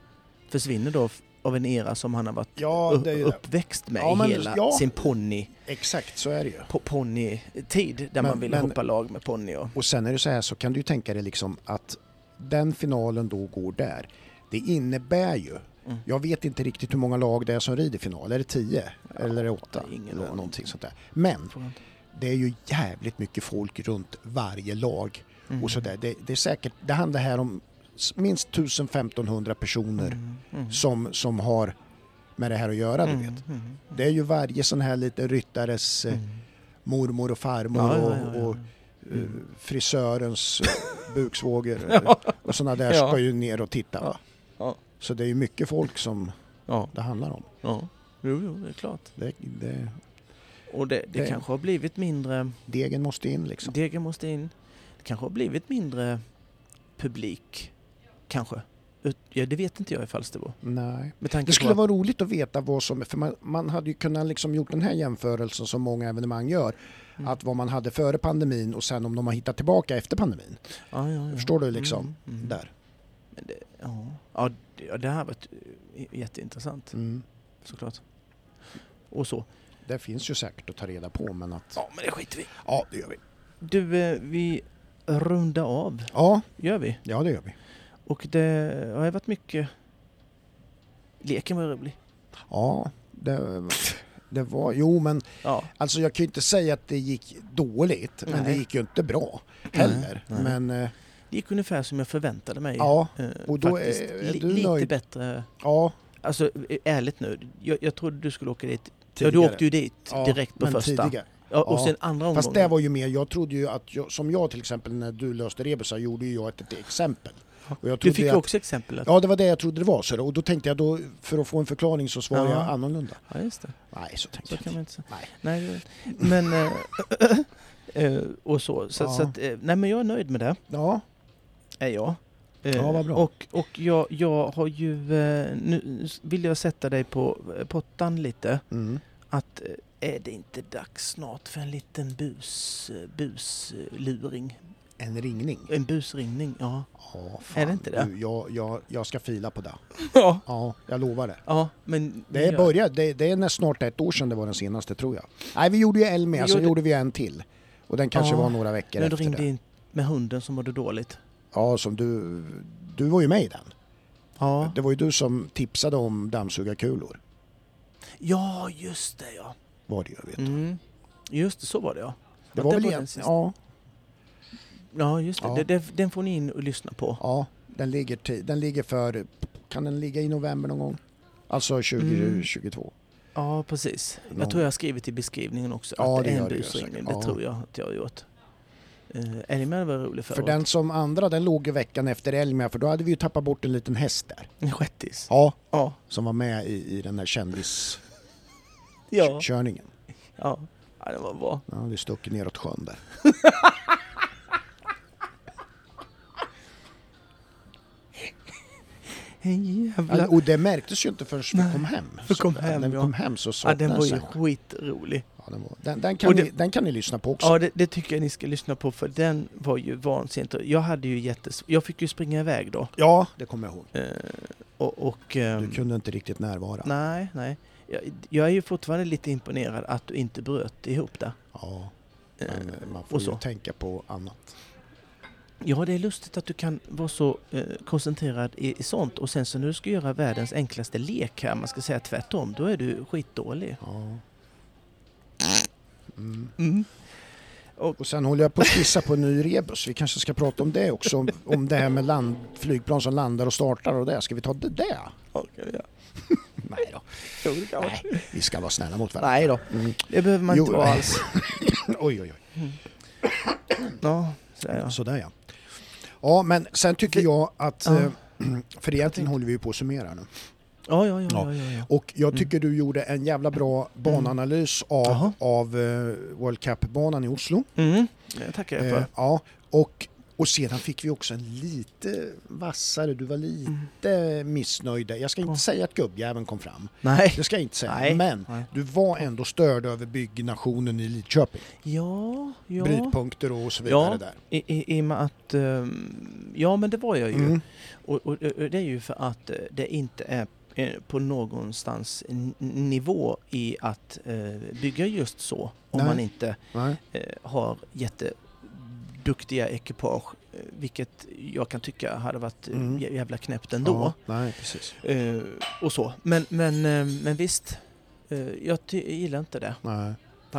försvinner då av en era som han har varit Ja, uppväxt med Ja, men- hela ja. sin ponny, Exakt, så är det ju. po, ponnytid där Men- man ville hoppa lag med ponny och... Och sen är det så här så kan du tänka dig liksom att den finalen då går där. Det innebär ju, Mm. jag vet inte riktigt hur många lag det är som rider final, är det 10 eller är det 8? ingen Eller någonting sånt där. Men det är ju jävligt mycket folk runt varje lag Mm. och sådär. Det, det är säkert, det handlar här om minst 1000-1500 personer Mm, mm. som, som har med det här att göra, du Mm, vet. mm, Det är ju varje sån här liten ryttares eh, mm. mormor och farmor Ja, och, ja, ja. och eh, frisörens [laughs] eh, buksvåger Ja. och sådana där ska ju ner och titta. Så det är ju mycket folk som Ja, det handlar om. ja. Jo, jo, det är klart. Det, det, Och det, det Det- kanske har blivit mindre... degen måste in liksom. Degen måste in. Det kanske har blivit mindre publik. Kanske. Ja, det vet inte jag i Falsterbo. Nej. Det skulle på... vara roligt att veta vad som, för man, man hade ju kunnat liksom gjort den här jämförelsen som många evenemang gör. Mm. Att vad man hade före pandemin och sen om de har hittat tillbaka efter pandemin. Ja, ja. Förstår du liksom? Mm, mm. Där. Det, ja. Ja, det, här varit eh, jätteintressant Mm. såklart. Och så. Det finns ju säkert att ta reda på men att... Ja, men det skiter vi Ja, det gör vi. Du, eh, vi rundar av. Ja, Gör vi. ja det gör vi. Och det har varit mycket... Leken var rolig. Ja, det, det var... Jo men Ja. alltså jag kan ju inte säga att det gick dåligt. Men det Nej. gick ju inte bra heller. Nej, nej. Men eh, Det gick ungefär som jag förväntade mig. ja, eh, och då faktiskt. är- du lite nöjd? bättre. ja. Alltså eh, ärligt nu. Jag, jag trodde du skulle åka dit. Ja, Tidigare. du åkte ju dit Ja, direkt på men första. Tidigare. Ja, och Ja. sen andra omgången. Fast det var ju mer, jag trodde ju att, jag, som jag till exempel när du löste rebusar gjorde ju jag ett, ett exempel. Och Du fick att, också exempel. att- Ja det var det jag trodde det var. Så och då tänkte jag då, för att få en förklaring så svarade Ja. jag annorlunda. Ja, just det. Nej så tänkte Så jag kan man inte. säga. Nej. Nej, men... eh, [coughs] eh, och så. Så, Ja. så att, eh, nej men jag är nöjd med det. Ja, Är jag. Ja, vad bra. Och, och jag, jag har ju... Nu vill jag sätta dig på pottan lite. mm. Att är det inte dags snart för en liten bus, busluring? En ringning. En busringning, ja. Ja, fan. Är det inte det? Du, jag, jag, jag ska fila på det. [laughs] Ja, Ja, jag lovar det. ja men... Det är, ja. börjat, det, det är snart ett år sedan det var den senaste tror jag. Nej vi gjorde ju med, Vi sen gjorde- gjorde vi en till. Och den kanske Ja, var några veckor När du efter ringde det. in med hunden som mådde dåligt. Ja, som du, du var ju med i den. Ja, Det var ju du som tipsade om dammsugarkulor. ja just det ja. Var det ju, vet du. Mm. Just det, så var det ja. Det var det väl var ja, Ja, just det. Ja. Det, det. Den får ni in och lyssna på. ja, den ligger, den ligger för, kan den ligga i november någon gång? Alltså 2022. Ja, precis. Någon- Jag tror jag har skrivit i beskrivningen också Ja, att det det är en busringning. säkert. Det Ja. tror jag att jag har gjort. Uh, Älgmän var rolig För förut. den som andra, den låg ju veckan efter Elmia för då hade vi ju tappat bort en liten häst där. En shettis. Ja, Ja. som var med i, i den här kändiskörningen. Ja. ja. Det var bra. Ja, vi stuckit neråt sjön där. [laughs] Jävlar. Och det märktes ju inte förrän vi kom hem. vi kom hem, när vi kom hem så Ja, den var ju den. skitrolig. Ja, den, var, den, den, kan det- ni, den kan ni lyssna på också. Ja, det, det tycker jag ni ska lyssna på för den var ju vansinnigt. Jag hade ju jättes... Jag fick ju springa iväg då. Ja, det kommer jag ihåg. Eh, och... och ehm, Du kunde inte riktigt närvara. Nej, nej. Jag, jag är ju fortfarande lite imponerad att du inte bröt ihop det. Ja, Eh, men man får ju så. tänka på annat. Ja, det är lustigt att du kan vara så eh, koncentrerad i, i sånt och sen så när du ska göra världens enklaste lek här, man ska säga tvärtom, då är du skitdålig. Ja. Mm. Mm. Och sen håller jag på att skissa på en ny rebus. Vi kanske ska prata om det också. Om, om det här med land, flygplan som landar och startar och det. Ska vi ta det där? Ja, vi göra. [laughs] Nej då. Nej, vi ska vara snälla mot varandra. Nej då, Mm. det behöver man Jo. inte vara alls. [laughs] Oj, oj, oj. Mm. Ja, sådär ja. Sådär ja. Ja, men sen tycker jag att, Ja. eh, [clears throat] för egentligen håller vi ju på att summera nu. Ja, ja, ja. Ja. ja. Och jag tycker du gjorde en jävla bra bananalys av, Jaha. av eh, World Cup-banan i Oslo. Mm. Det tackar jag för. Eh, ja, och, och sedan fick vi också en lite vassare, du var lite missnöjd. Jag ska inte Ja. säga att gubbjäveln kom fram, Nej. det ska jag inte säga. Nej. Men Nej. du var ändå störd över byggnationen i Lidköping. Ja, ja. Brytpunkter och så vidare Ja. där. I, i, I och med att... ehm, ja, men det var jag ju. Mm. Och, och, och det är ju för att eh, det inte är eh, på någonstans nivå i att eh, bygga just så. Om Nej. man inte eh, har jätteduktiga ekipage. eh, Vilket jag kan tycka hade varit eh, Mm. jä- jävla knäppt ändå. Ja, nej, precis. Eh, och så. Men, men, men visst, jag gillar inte det Nej.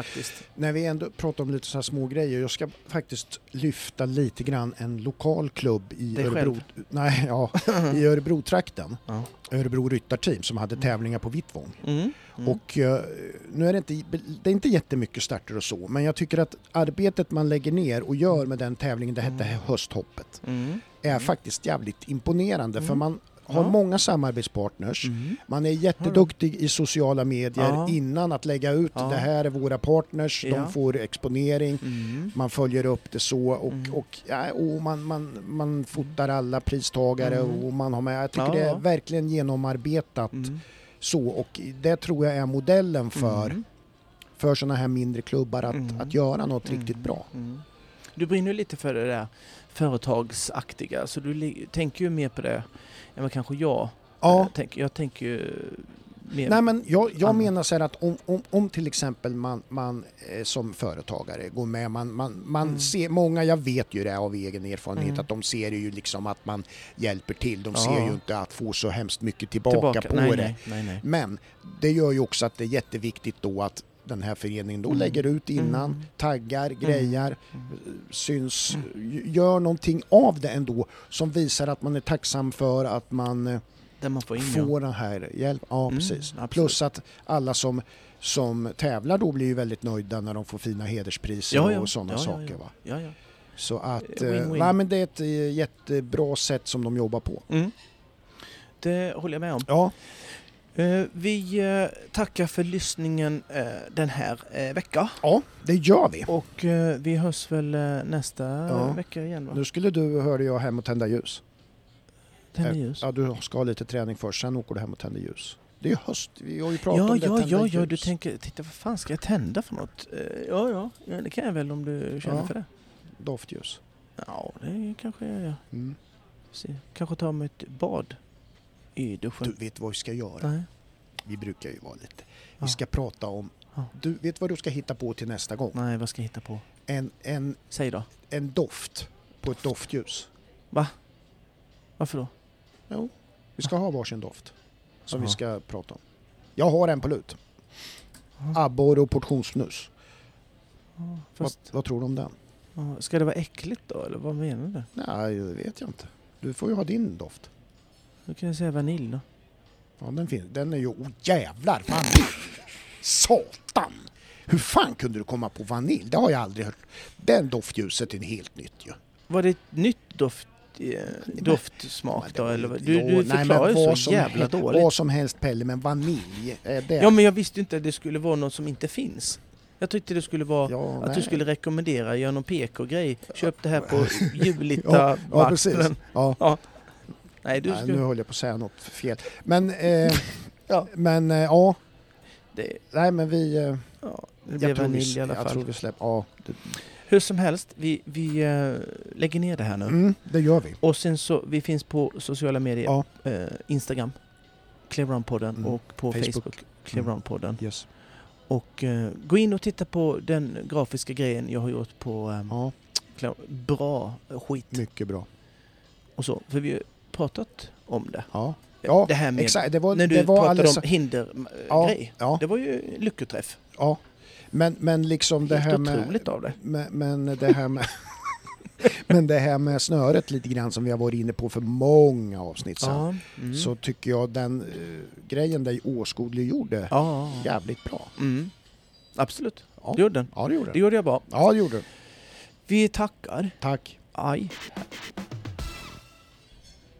Faktiskt. När vi ändå pratar om lite så här små grejer, jag ska faktiskt lyfta lite grann en lokal klubb i Dig Örebro, själv? nej, [laughs] ja, i [laughs] Örebro-trakten. Ja. Örebro ryttarteam som hade Mm. tävlingar på Vittvång. Mm. Mm. Och eh, nu är det inte, det är inte jättemycket starter och så, men jag tycker att arbetet man lägger ner och gör med den tävlingen, det hette Mm. Hösthoppet, Mm. är faktiskt jävligt imponerande för man har Ja. många samarbetspartners. Mm. Man är jätteduktig i sociala medier Ja. innan att lägga ut Ja. det här är våra partners, Ja. de får exponering, Mm. man följer upp det så och, Mm. och, och man, man, man fotar alla pristagare Mm. och man har med, jag tycker det är verkligen genomarbetat Mm. så och det tror jag är modellen för, Mm. för sådana här mindre klubbar att, att göra något riktigt bra. Du brinner lite för det där företagsaktiga, så du tänker ju mer på det än vad kanske jag Ja, tänker. Jag tänker ju mer... Nej men jag, jag menar så här att om, om, om till exempel man, man eh, som företagare går med, man, man, man Mm. ser, många, jag vet ju det av egen erfarenhet, Mm. att de ser ju liksom att man hjälper till, de Ja. ser ju inte att få så hemskt mycket tillbaka, på nej, det. Nej, nej. Men det gör ju också att det är jätteviktigt då att den här föreningen då Mm. lägger ut innan, Mm. taggar, grejar, Mm. syns, gör någonting av det ändå som visar att man är tacksam för att man eh, man får in får den här hjälpen. Ja, Mm, precis. absolut. Plus att alla som, som tävlar då blir ju väldigt nöjda när de får fina hederspriser Ja, ja. och sådana Ja, ja, saker. ja. Va? Ja, ja. Så att, eh, win-win. nej, men det är ett eh, jättebra sätt som de jobbar på. Mm. Det håller jag med om. Ja, vi eh, tackar för lyssningen eh, den här eh, veckan. ja det gör vi. Och eh, vi hörs väl eh, nästa Ja. vecka igen va? Nu skulle du, hörde jag, hem och tända ljus. Tänder Eh, ljus. Ja, du ska ha lite träning först, sen åker du hem och tänder ljus. Det är ju höst, vi har ju pratat Ja, om det, ja, tända ja, ja, du tänker, titta vad fan ska jag tända för något? Eh, ja, ja, det kan jag väl om du känner Ja. för det. Doftljus. Ja, det kanske jag gör. Mm. Kanske ta mig ett bad i Du duschen. vet vad vi ska göra? Nej. Vi brukar ju vara lite... Vi ska prata om... Du vet vad du ska hitta på till nästa gång? Nej, vad ska jag hitta på? En, en, Säg då. en doft på ett doftljus. Varför då? Jo, vi ska ha varsin doft som vi Jaha. ska prata om. Jag har en på lut. Abborre och portionssnus. Ja, Vad, Fast, vad tror du om den? ja, ska det vara äckligt då, eller vad menar du? Nej, det vet jag inte. Du får ju ha din doft. Då kan jag säga vanilj då. Ja, den, finns. den är ju... Oh jävlar! Vanilj! Satan! Hur fan kunde du komma på vanilj? Det har jag aldrig hört. Den doftljuset är helt nytt ju. Var det ett nytt doft, eh, doftsmak då? Eller? Du, Jo, du nej, förklarar ju så som jävla hel- dåligt. Vad som helst Pelle, men vanilj är det. Ja, men jag visste inte att det skulle vara något som inte finns. Jag tyckte det skulle vara Ja, att nej. du skulle rekommendera, göra någon PK-grej. Köp det här på Ja, [laughs] Julita Ja, precis. Ja. Nej, du Nej, skulle... nu höll jag på att säga något fel. Men, eh, [laughs] Ja. men eh, ja, Det, nej men vi... Eh, ja, det jag blev vanilj vi, i alla jag fall. tror vi släpper... Ja, det, Hur som helst, vi, vi eh, lägger ner det här nu. mm, det gör vi. Och sen så, vi finns på sociala medier. Ja. Eh, Instagram, Cleveround-podden Mm. och på Facebook. Facebook, Cleveround-podden. Yes. Och eh, gå in och titta på den grafiska grejen jag har gjort på Ja, Bra skit mycket bra. och så. För vi pratat om det. Ja, Ja, det här med exakt. Det var, när du det var pratade alldeles... om hindergrej. Ja, ja, Det var ju lyckoträff. ja. Men, men liksom det Helt här med... otroligt av det. Men, men det här med... [laughs] men det här med snöret lite grann som vi har varit inne på för många avsnitt sedan. Ja. Mm. Så tycker jag den eh, grejen där åskådliggjorde ja, ja, jävligt bra. Mm. Absolut, Ja. det gjorde den. Ja, det gjorde Det den. gjorde jag bra. Ja, det gjorde den. Vi tackar. Tack! Aj.